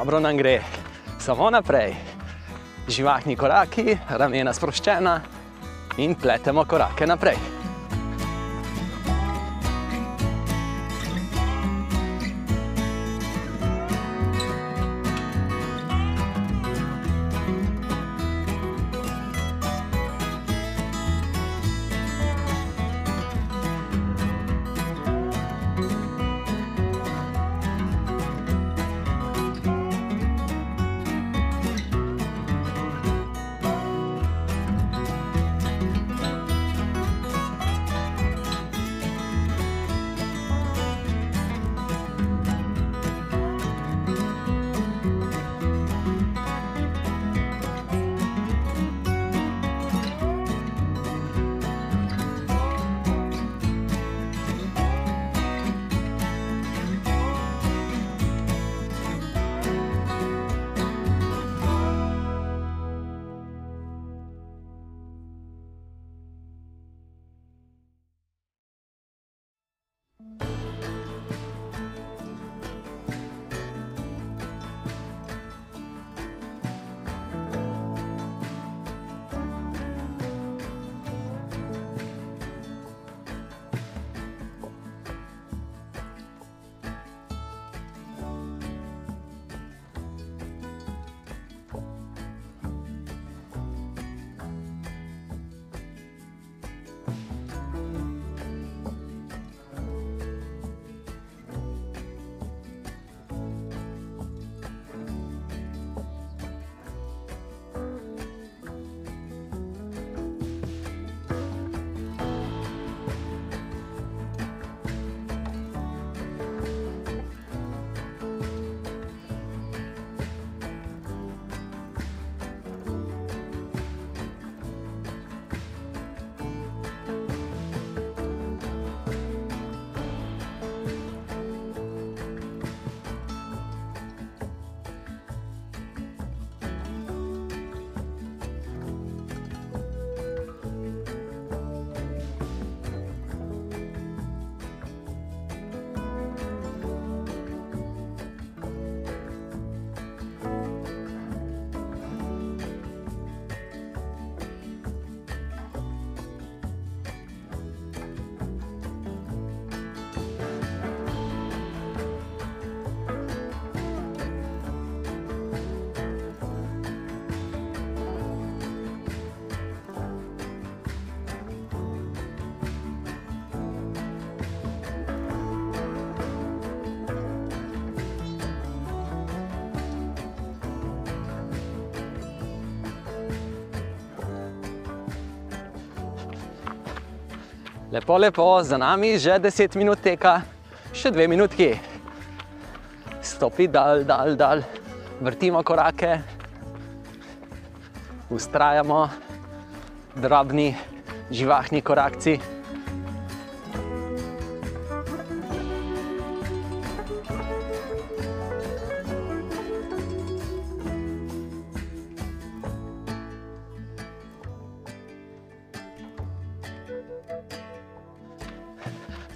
S1: Dobro nam gre, samo naprej. Živahni koraki, ramena sproščena in pletemo korake naprej. Lepo, lepo, za nami že 10 minut teka, še 2 minutki. Stopi dal, dal, dal, vrtimo korake, ustrajamo, drobni, živahni korakci.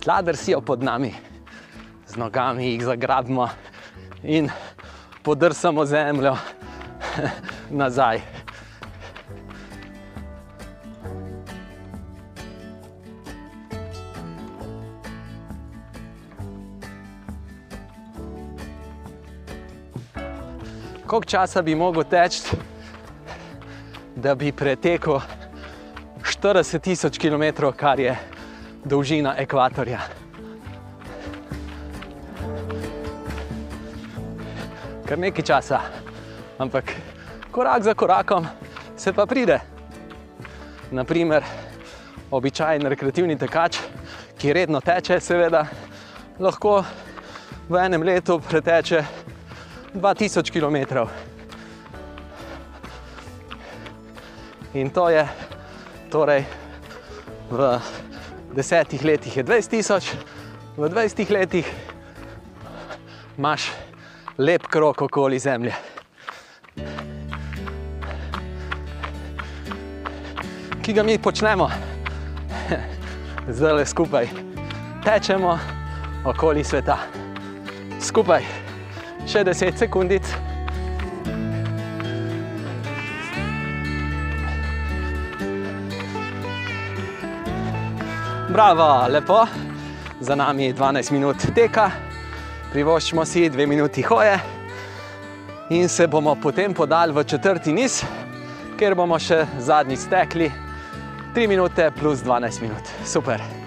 S1: Tla drsijo pod nami, z nogami jih zagrabimo in podrsamo zemljo nazaj. Koliko časa bi mogel teči, da bi pretekel 40 tisoč km, kar je dolžina ekvatorja? Kar nekaj časa, ampak korak za korakom se pa pride. Naprimer, običajen rekreativni tekač, ki redno teče, seveda, lahko v enem letu preteče 2000 km. In to je torej v desetih letih je 20 tisoč, v 20 letih imaš lep krok okoli Zemlje. Ki ga mi počnemo, zdaj le skupaj tečemo okoli sveta. Skupaj, še 10 sekundic. Bravo, lepo, za nami je 12 minut teka, privoščimo si 2 minuti hoje in se bomo potem podali v četrti niz, kjer bomo še zadnji stekli 3 minute plus 12 minut. Super.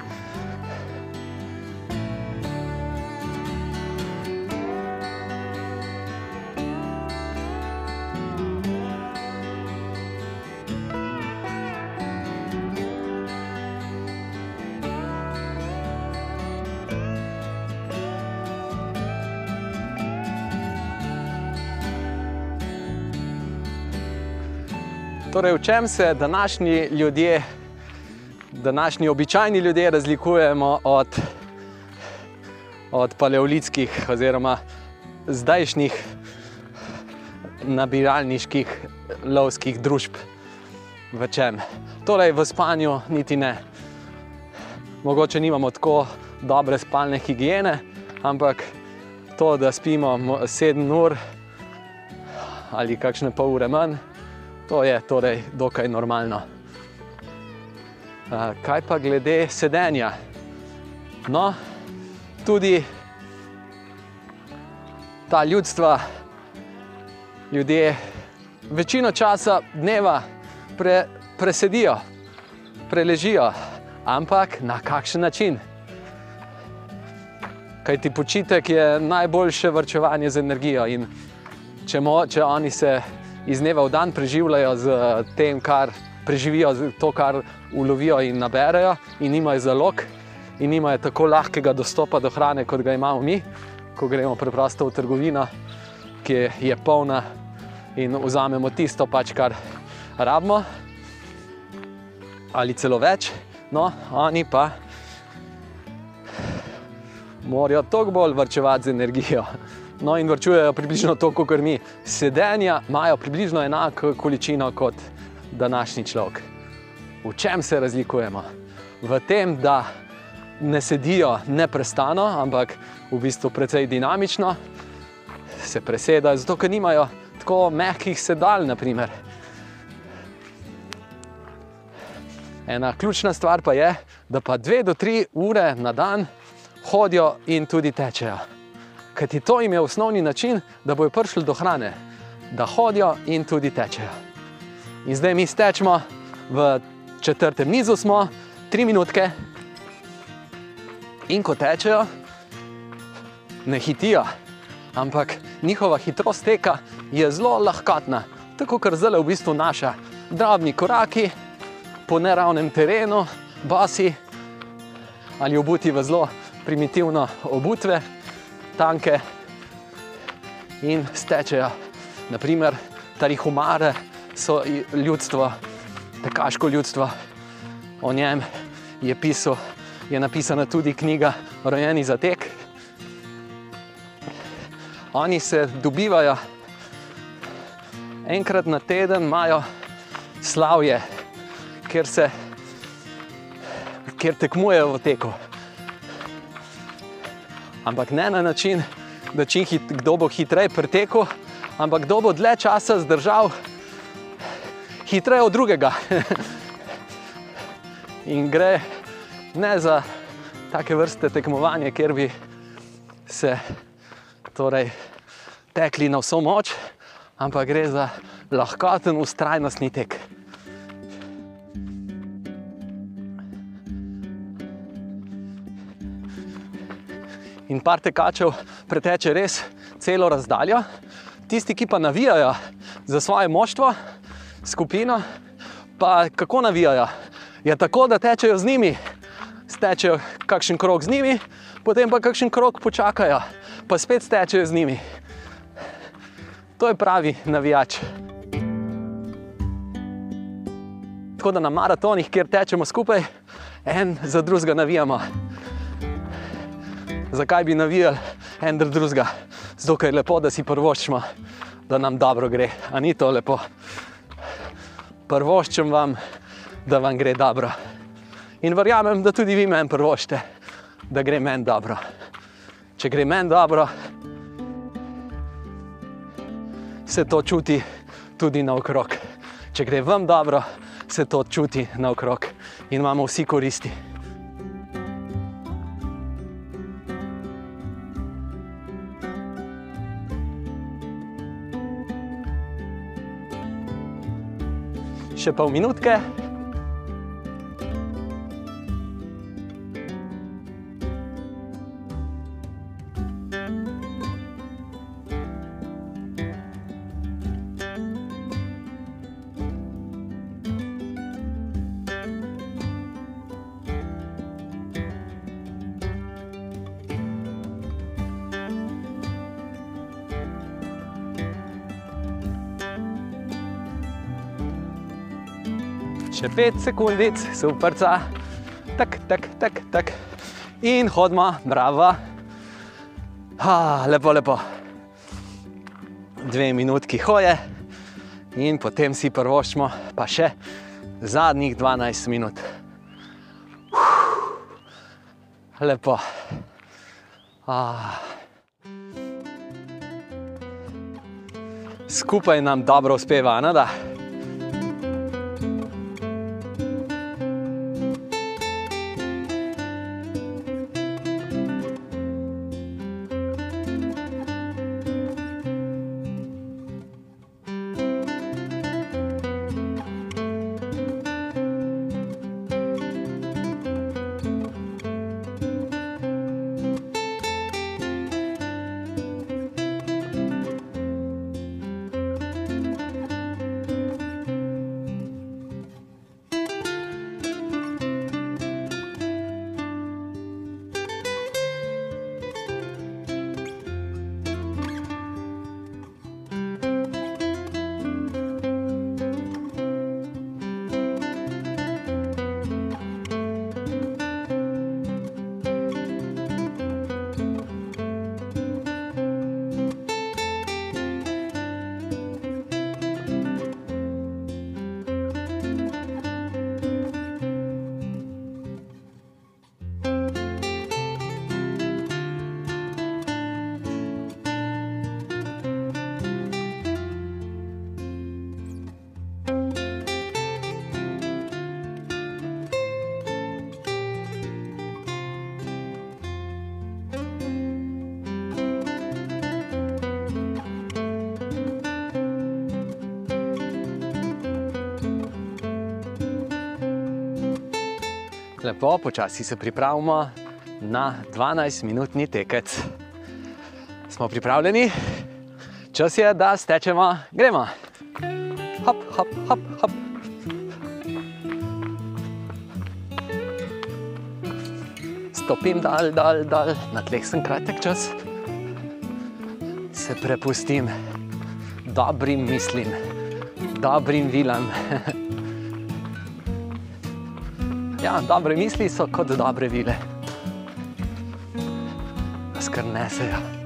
S1: Torej, v čem se današnji ljudje, današnji običajni ljudje razlikujemo od, od paleolitskih oziroma zdajšnjih nabiralniških lovskih družb? V čem? Torej, v spanju niti ne. Mogoče nimamo tako dobre spalne higiene, ampak to, da spimo 7 ur ali kakšne pol ure manj, To je torej dokaj normalno. Kaj pa glede sedenja? No, tudi ta ljudstva, ljudje večino časa dneva pre, presedijo, preležijo, ampak na kakšen način? Kaj ti počitek je najboljše vrčevanje z energijo in če, mo, če oni se iz dneva v dan preživljajo z tem, kar preživijo, to, kar ulovijo in naberejo, in imajo zalog, in imajo tako lahkega dostopa do hrane, kot ga imamo mi, ko gremo preprosto v trgovino, ki je polna in vzamemo tisto, pač, kar rabimo, ali celo več. No, oni pa morajo toliko bolj vrčevati z energijo. No, in vrčujejo približno toliko, kot mi. Sedenja imajo približno enako količino kot današnji človek. V čem se razlikujemo? V tem, da ne sedijo neprestano, ampak v bistvu precej dinamično, se presedajo, zato ker nimajo tako mehkih sedal. Naprimer. Ena ključna stvar pa je, da pa dve do tri ure na dan hodijo in tudi tečejo. Ker ti to jim je osnovni način, da bojo prišli do hrane, da hodijo in tudi tečejo. In zdaj mi stečemo v četrtem nizu, smo tri minutke, in ko tečejo, ne hitijo, ampak njihova hitrost teka je zelo lahkotna, tako kot zdaj v bistvu naša. Drobni koraki po neravnem terenu, basi, ali obuti v zelo primitivno obutve, tanke in stečejo. Naprimer, tarihumare so ljudstvo, tekaško ljudstvo, o njem je, pisal, je napisana tudi knjiga Rojeni za tek. Oni se dobivajo enkrat na teden, imajo slavje, kjer se kjer tekmujejo v teku. Ampak ne na način, da čim hit, kdo bo hitreje pretekel, ampak kdo bo dlje časa zdržal hitreje od drugega. In gre ne za take vrste tekmovanja, kjer bi se torej, tekli na vso moč, ampak gre za lahkoten, ustrajnostni tek. In par tekačev preteče res celo razdaljo, tisti, ki pa navijajo za svoje moštvo, skupino, pa kako navijajo? Je tako, da tečejo z njimi, stečejo kakšen krok z njimi, potem pa kakšen krok počakajo, pa spet stečejo z njimi. To je pravi navijač. Tako da na maratonih, kjer tečemo skupaj, en za drugega navijamo. Zakaj bi navijali en drugega? Zato je lepo, da si prvoščimo, da nam dobro gre. A ni to lepo? Prvoščim vam, da vam gre dobro. In verjamem, da tudi vi meni prvoščite, da gre meni dobro. Če gre meni dobro, se to čuti tudi naokrog. Če gre vam dobro, se to čuti naokrog in imamo vsi koristi. Še pol minutke. 5 sekundic, superca, tak, tak, tak, tak. In hodimo, bravo. Ha, lepo, lepo. Dve minutki hoje in potem si prvoščimo, pa še zadnjih 12 minut. Lepo. Ah. Skupaj nam dobro uspeva, ne da? Lepo, počasi se pripravimo na 12-minutni tekec. Smo pripravljeni? Čas je, da stečemo, gremo. Hop, hop, hop, hop. stopim dal, dal, dal, na tleh sem kratek čas, se prepustim dobrim mislim, dobrim vilam. ja, dobre misli so kot dobre vile, skrnesejo.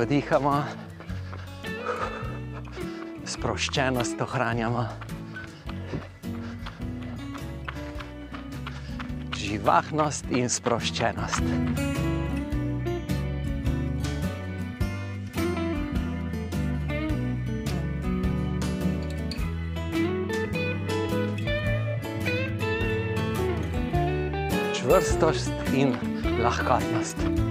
S1: Globoko dihamo, sproščenost ohranjamo. Živahnost in sproščenost. Čvrstost in lahkotnost.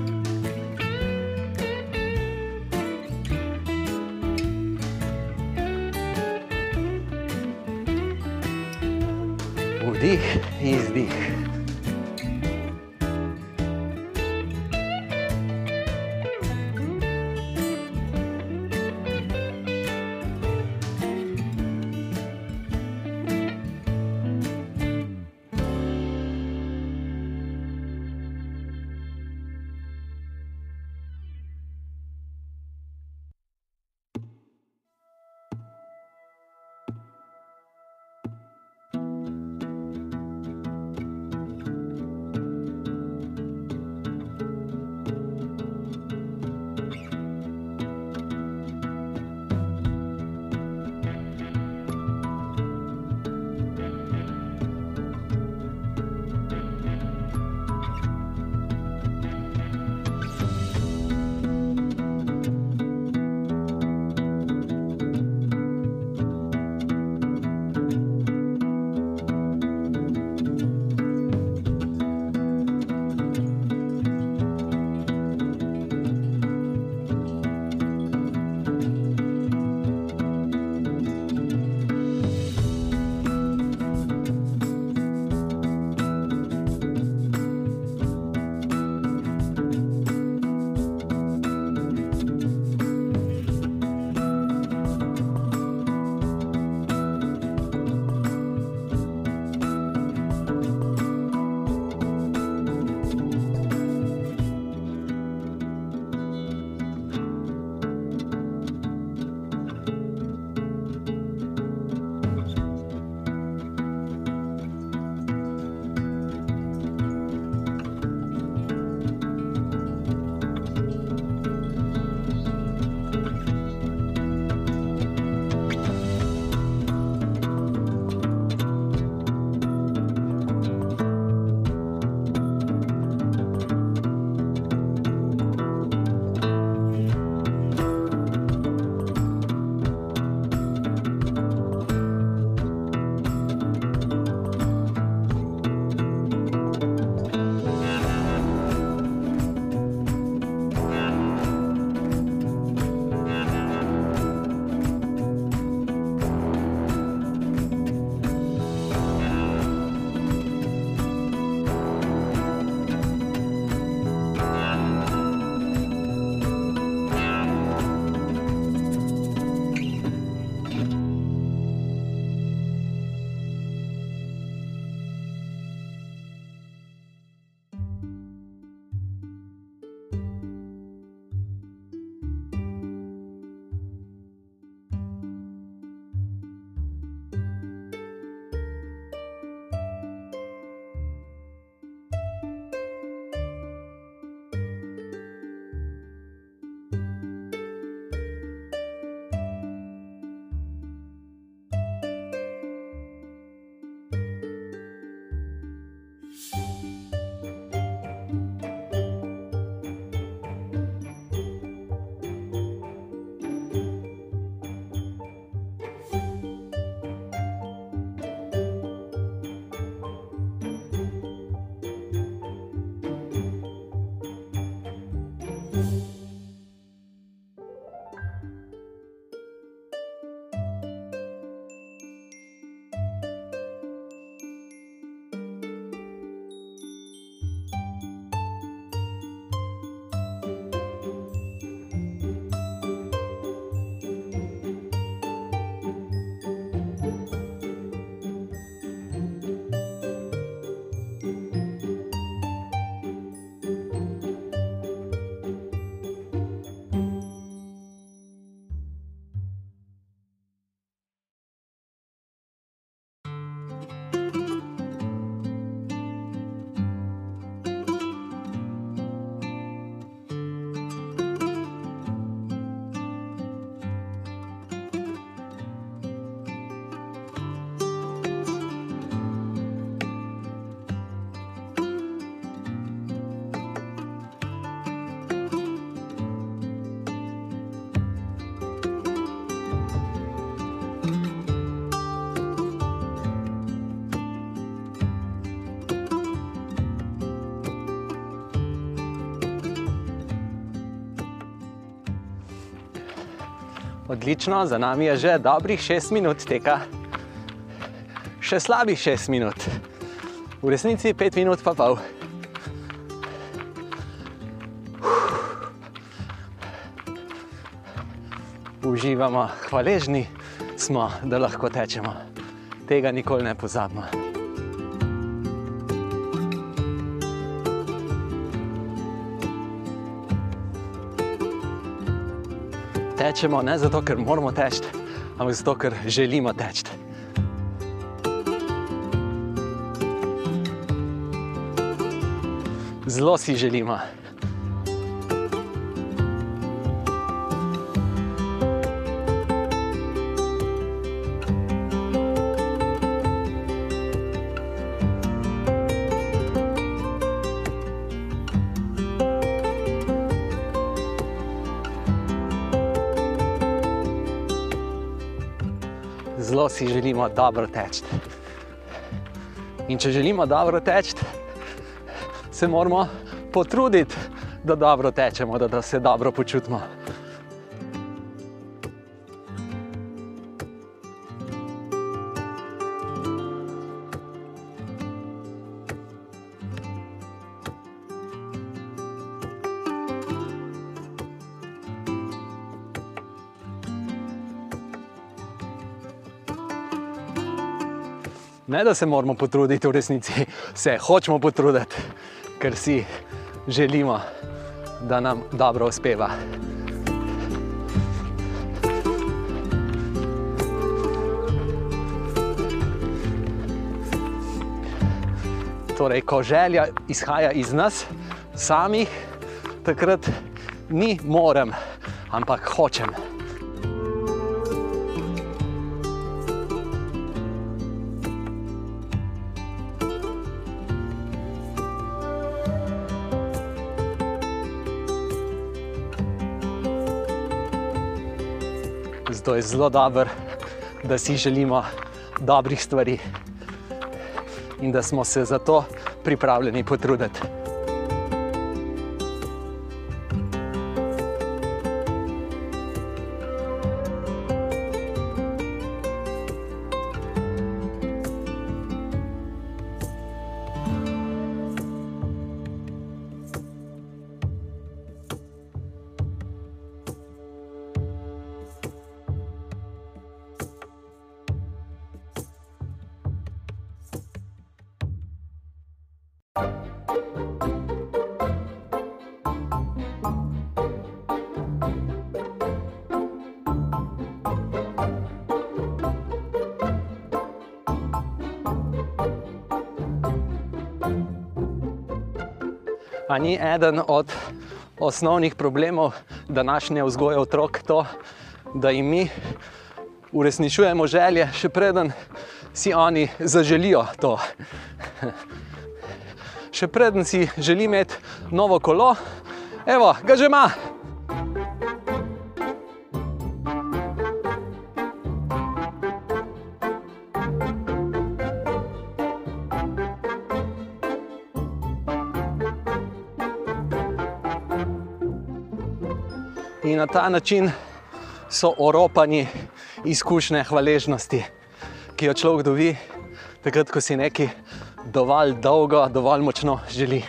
S1: Odlično, za nami je že dobrih 6 minut teka. Še slabih 6 minut. V resnici 5 minut pa pol. Uživamo, hvaležni smo, da lahko tečemo. Tega nikoli ne pozabimo. Tečemo ne zato, ker moramo teči, ampak zato, ker želimo teči. Zelo si želimo. Si želimo dobro teči. In če želimo dobro teči, se moramo potruditi, da dobro tečemo, da, da se dobro počutimo. Ne, da se moramo potruditi v resnici, se hočemo potruditi, ker si želimo, da nam dobro uspeva. Torej, ko želja izhaja iz nas samih, takrat ni morem, ampak hočem. Je zelo dobro, da si želimo dobrih stvari in da smo se za to pripravljeni potruditi. A ni eden od osnovnih problemov današnje vzgoje otrok to, da jim mi uresničujemo želje, še preden si oni zaželijo to. Še preden si želi imeti novo kolo, evo, ga že ima. Na ta način so oropani izkušnje hvaležnosti, ki jo človek dobi, takrat, ko si nekaj dovolj dolgo, dovolj močno želi.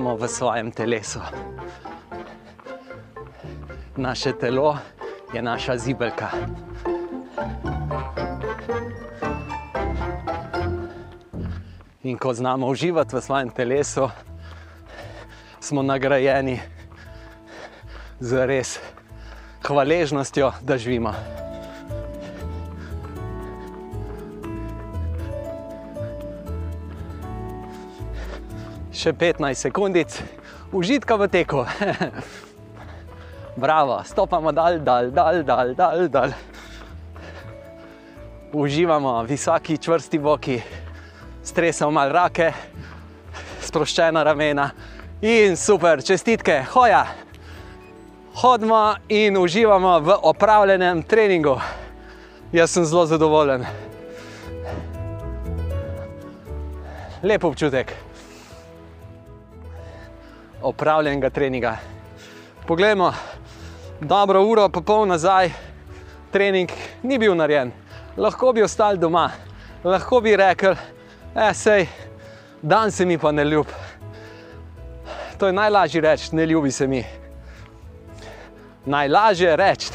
S1: Uživamo v svojem telesu. Naše telo je naša zibelka. In ko znamo uživati v svojem telesu, smo nagrajeni z res hvaležnostjo, da živimo. Še 15 sekundic, užitka v teku. Bravo, stopamo dal, dal, dal, dal, dal, dal. Uživamo visoki, čvrsti boki, stresamo mal rake, sproščena ramena in super, čestitke, hoja. Hodimo in uživamo v opravljenem treningu. Jaz sem zelo zadovoljen. Lep občutek opravljenega treninga. Poglejmo, dobro uro, pa pol nazaj, trening ni bil narejen. Lahko bi ostali doma, lahko bi rekel, da se dan se mi pa ne ljub. To je najlažje reči, ne ljubi se mi. Najlažje je reči,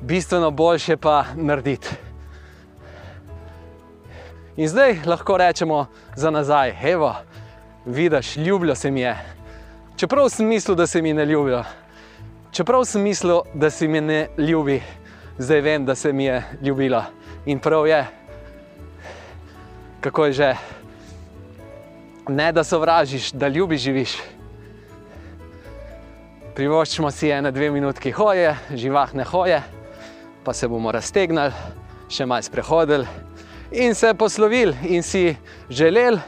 S1: bistveno boljše pa narediti. In zdaj lahko rečemo za nazaj, evo, vidiš, ljubljo se mi je. Čeprav sem mislil, da se mi ne ljubijo, čeprav sem mislil, da se mi ne ljubi, zdaj vem, da se mi je ljubila. In prav je, kako je že, ne da sovražiš, da ljubiš, živiš. Privoščimo si ene dve minutki hoje, živahne hoje, pa se bomo raztegnili, še malo sprehodili in se poslovili in si želeli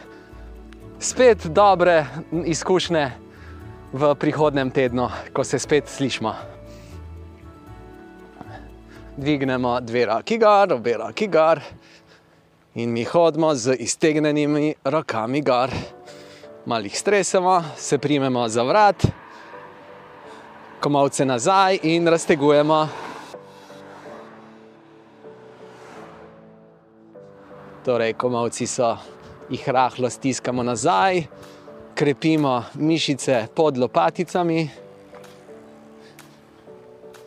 S1: spet dobre izkušnje v prihodnem tednu, ko se spet slišimo. Dvignemo dve roki gor, obe roki gor in mi hodimo z iztegnjenimi rokami gor. Malo jih stresemo, se primemo za vrat, komovce nazaj in raztegujemo. Torej, komovci so, jih rahlo stiskamo nazaj, krepimo mišice pod lopaticami,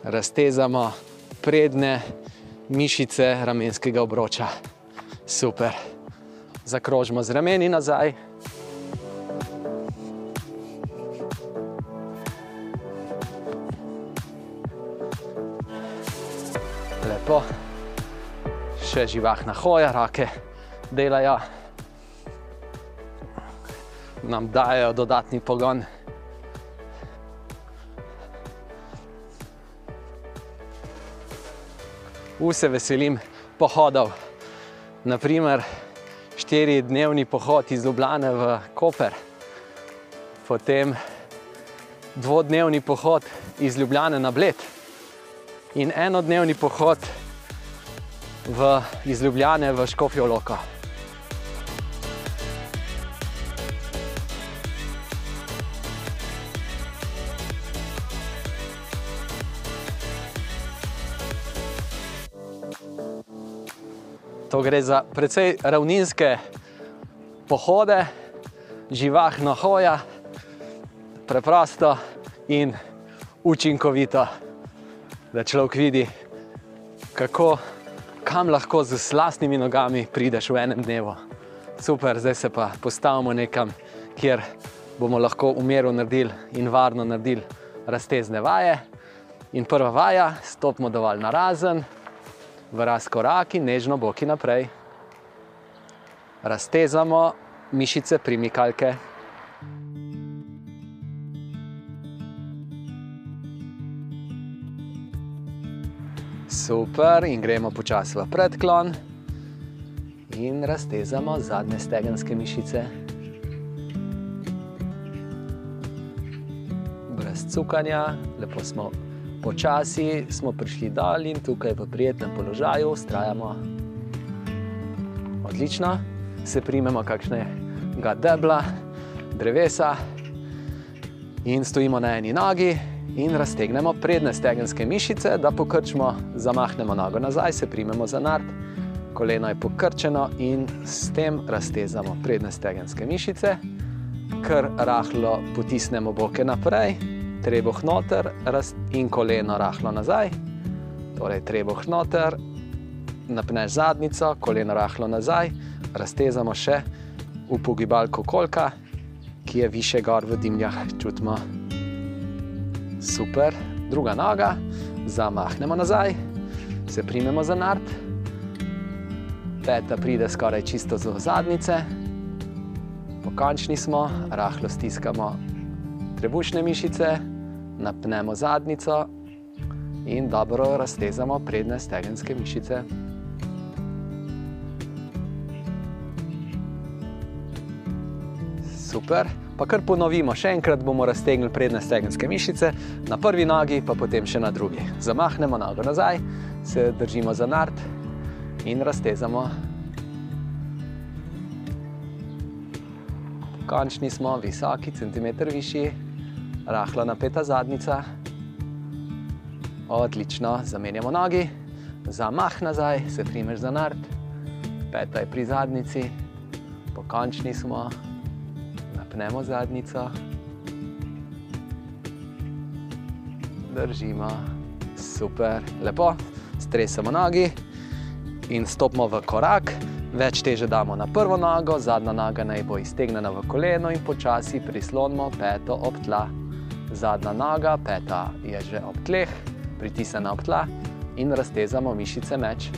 S1: raztezamo prednje mišice ramenskega obroča. Super. Zakrožimo z rameni nazaj. Lepo. Še živahna hoja, roke delajo nam dajo dodatni pogon. Vse veselim pohodov, naprimer štiri-dnevni pohod iz Ljubljana v Koper, potem dvodnevni pohod iz Ljubljana na Bled in enodnevni pohod v, iz Ljubljana v Škofijo Loko. To gre za precej ravninske pohode, živahno hoja, preprosto in učinkovito, da človek vidi, kako, kam lahko z vlastnimi nogami prideš v enem dnevu. Super, zdaj se pa postavimo nekam, kjer bomo lahko umirno naredili in varno naredili raztezne vaje. In prva vaja, stopimo dovolj na v razkoraki, nežno boki naprej. Raztezamo mišice primikalke. Super, in gremo počasi v predklon. In raztezamo zadnje stegenske mišice. Brez cukanja, lepo smo počasi smo prišli dol in tukaj v prijetnem položaju ustrajamo. Odlično, se primemo kakšnega debla, drevesa in stojimo na eni nogi in raztegnemo prednje stegenske mišice, da pokrčimo, zamahnemo nogo nazaj, se primemo za nard, koleno je pokrčeno in s tem raztezamo prednje stegenske mišice, kar rahlo potisnemo boke naprej, trebuh noter in koleno rahlo nazaj. Torej, trebuh noter, napneš zadnico, koleno rahlo nazaj, raztezamo še v pogibalko kolka, ki je više gor v dimljah. Čutimo. Super, druga noga, zamahnemo nazaj, se primemo za nard, peta pride skoraj čisto do zadnice, pokončni smo, rahlo stiskamo trebušne mišice, napnemo zadnico in dobro raztezamo prednje stegenske mišice. Super. Pa kar ponovimo, še enkrat bomo raztegnili prednje stegenske mišice, na prvi nogi, pa potem še na drugi. Zamahnemo nogo nazaj, se držimo za nard in raztezamo. Končni smo, visoki, centimeter višji, rahlo napeta zadnica. Odlično, zamenjamo nogi, zamah nazaj, se primeš za nard, peta je pri zadnici, pokončni smo. Napnemo zadnico, držimo, super, lepo, stresemo nogi in stopimo v korak. Več teže damo na prvo nogo, zadnja noga naj bo iztegnjena v koleno in počasi prislonimo peto ob tla. Zadnja noga, peta je že ob tleh, pritisnjena ob tla in raztezamo mišice meč.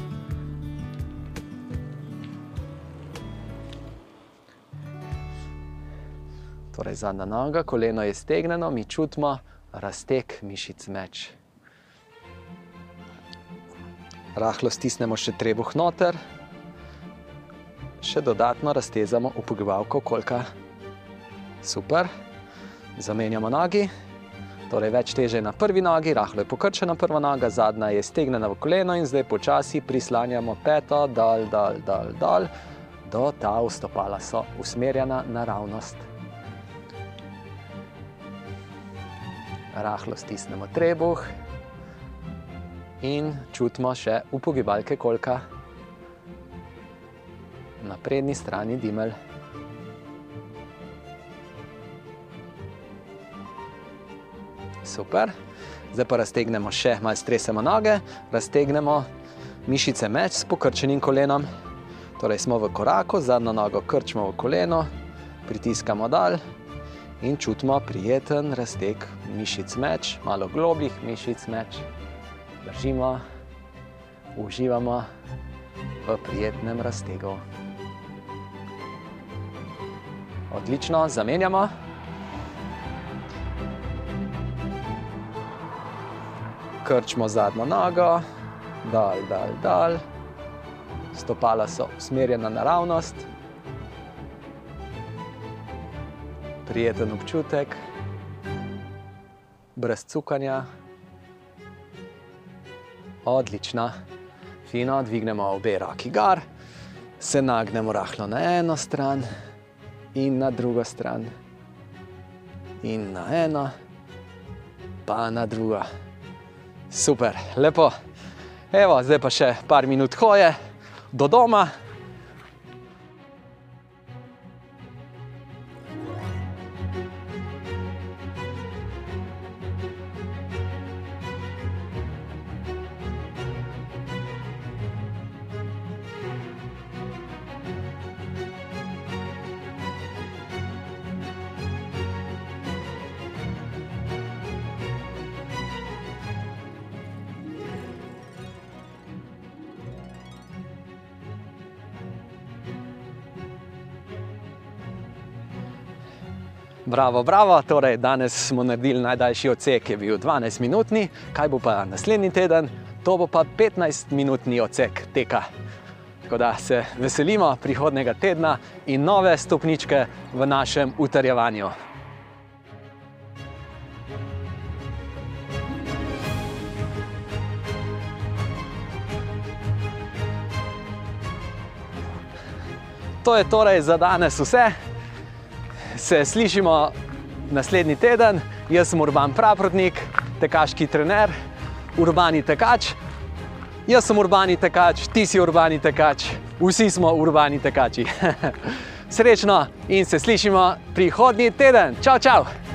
S1: Torej, zadnja noga, koleno je stegnjeno, mi čutimo razteg mišic meč. Rahlo stisnemo še trebuh noter, še dodatno raztezamo upogivalko kolka. Super, zamenjamo nogi, torej več teže na prvi nogi, rahlo je pokrčena prva noga, zadnja je stegnjena v koleno in zdaj počasi prislanjamo peto dol, dol, dol, dol, do ta vstopala so usmerjena naravnost. rahlo stisnemo trebuh in čutimo še upogibalke kolka na prednji strani dimelj. Super. Zdaj pa raztegnemo še, malo stresemo noge, raztegnemo mišice meč s pokrčenim kolenom. Torej smo v koraku, zadnjo nogo krčimo v koleno, pritiskamo dal in čutimo prijeten razteg mišic meč, malo globih mišic meč. Držimo, uživamo v prijetnem raztegu. Odlično, zamenjamo. Krčimo zadnjo nogo, dal, dal, dal. Stopala so usmerjena naravnost. Prijeten občutek, brez cukanja. Odlično, fino, dvignemo obe roki gor, se nagnemo rahlo na eno stran in na drugo stran, in na eno, pa na drugo. Super, lepo. Evo, zdaj pa še par minut hoje do doma. Bravo, bravo. Torej, danes smo naredili najdaljši odsek, je bil 12-minutni, kaj bo pa naslednji teden, to bo pa 15-minutni odsek teka. Tako da se veselimo prihodnega tedna in nove stopničke v našem utrjevanju. To je torej za danes vse se slišimo naslednji teden. Jaz sem Urban Praprotnik, tekaški trener, urbani tekač. Jaz sem urbani tekač, ti si urbani tekač, vsi smo urbani tekači. Srečno in se slišimo prihodnji teden. Čau, čau!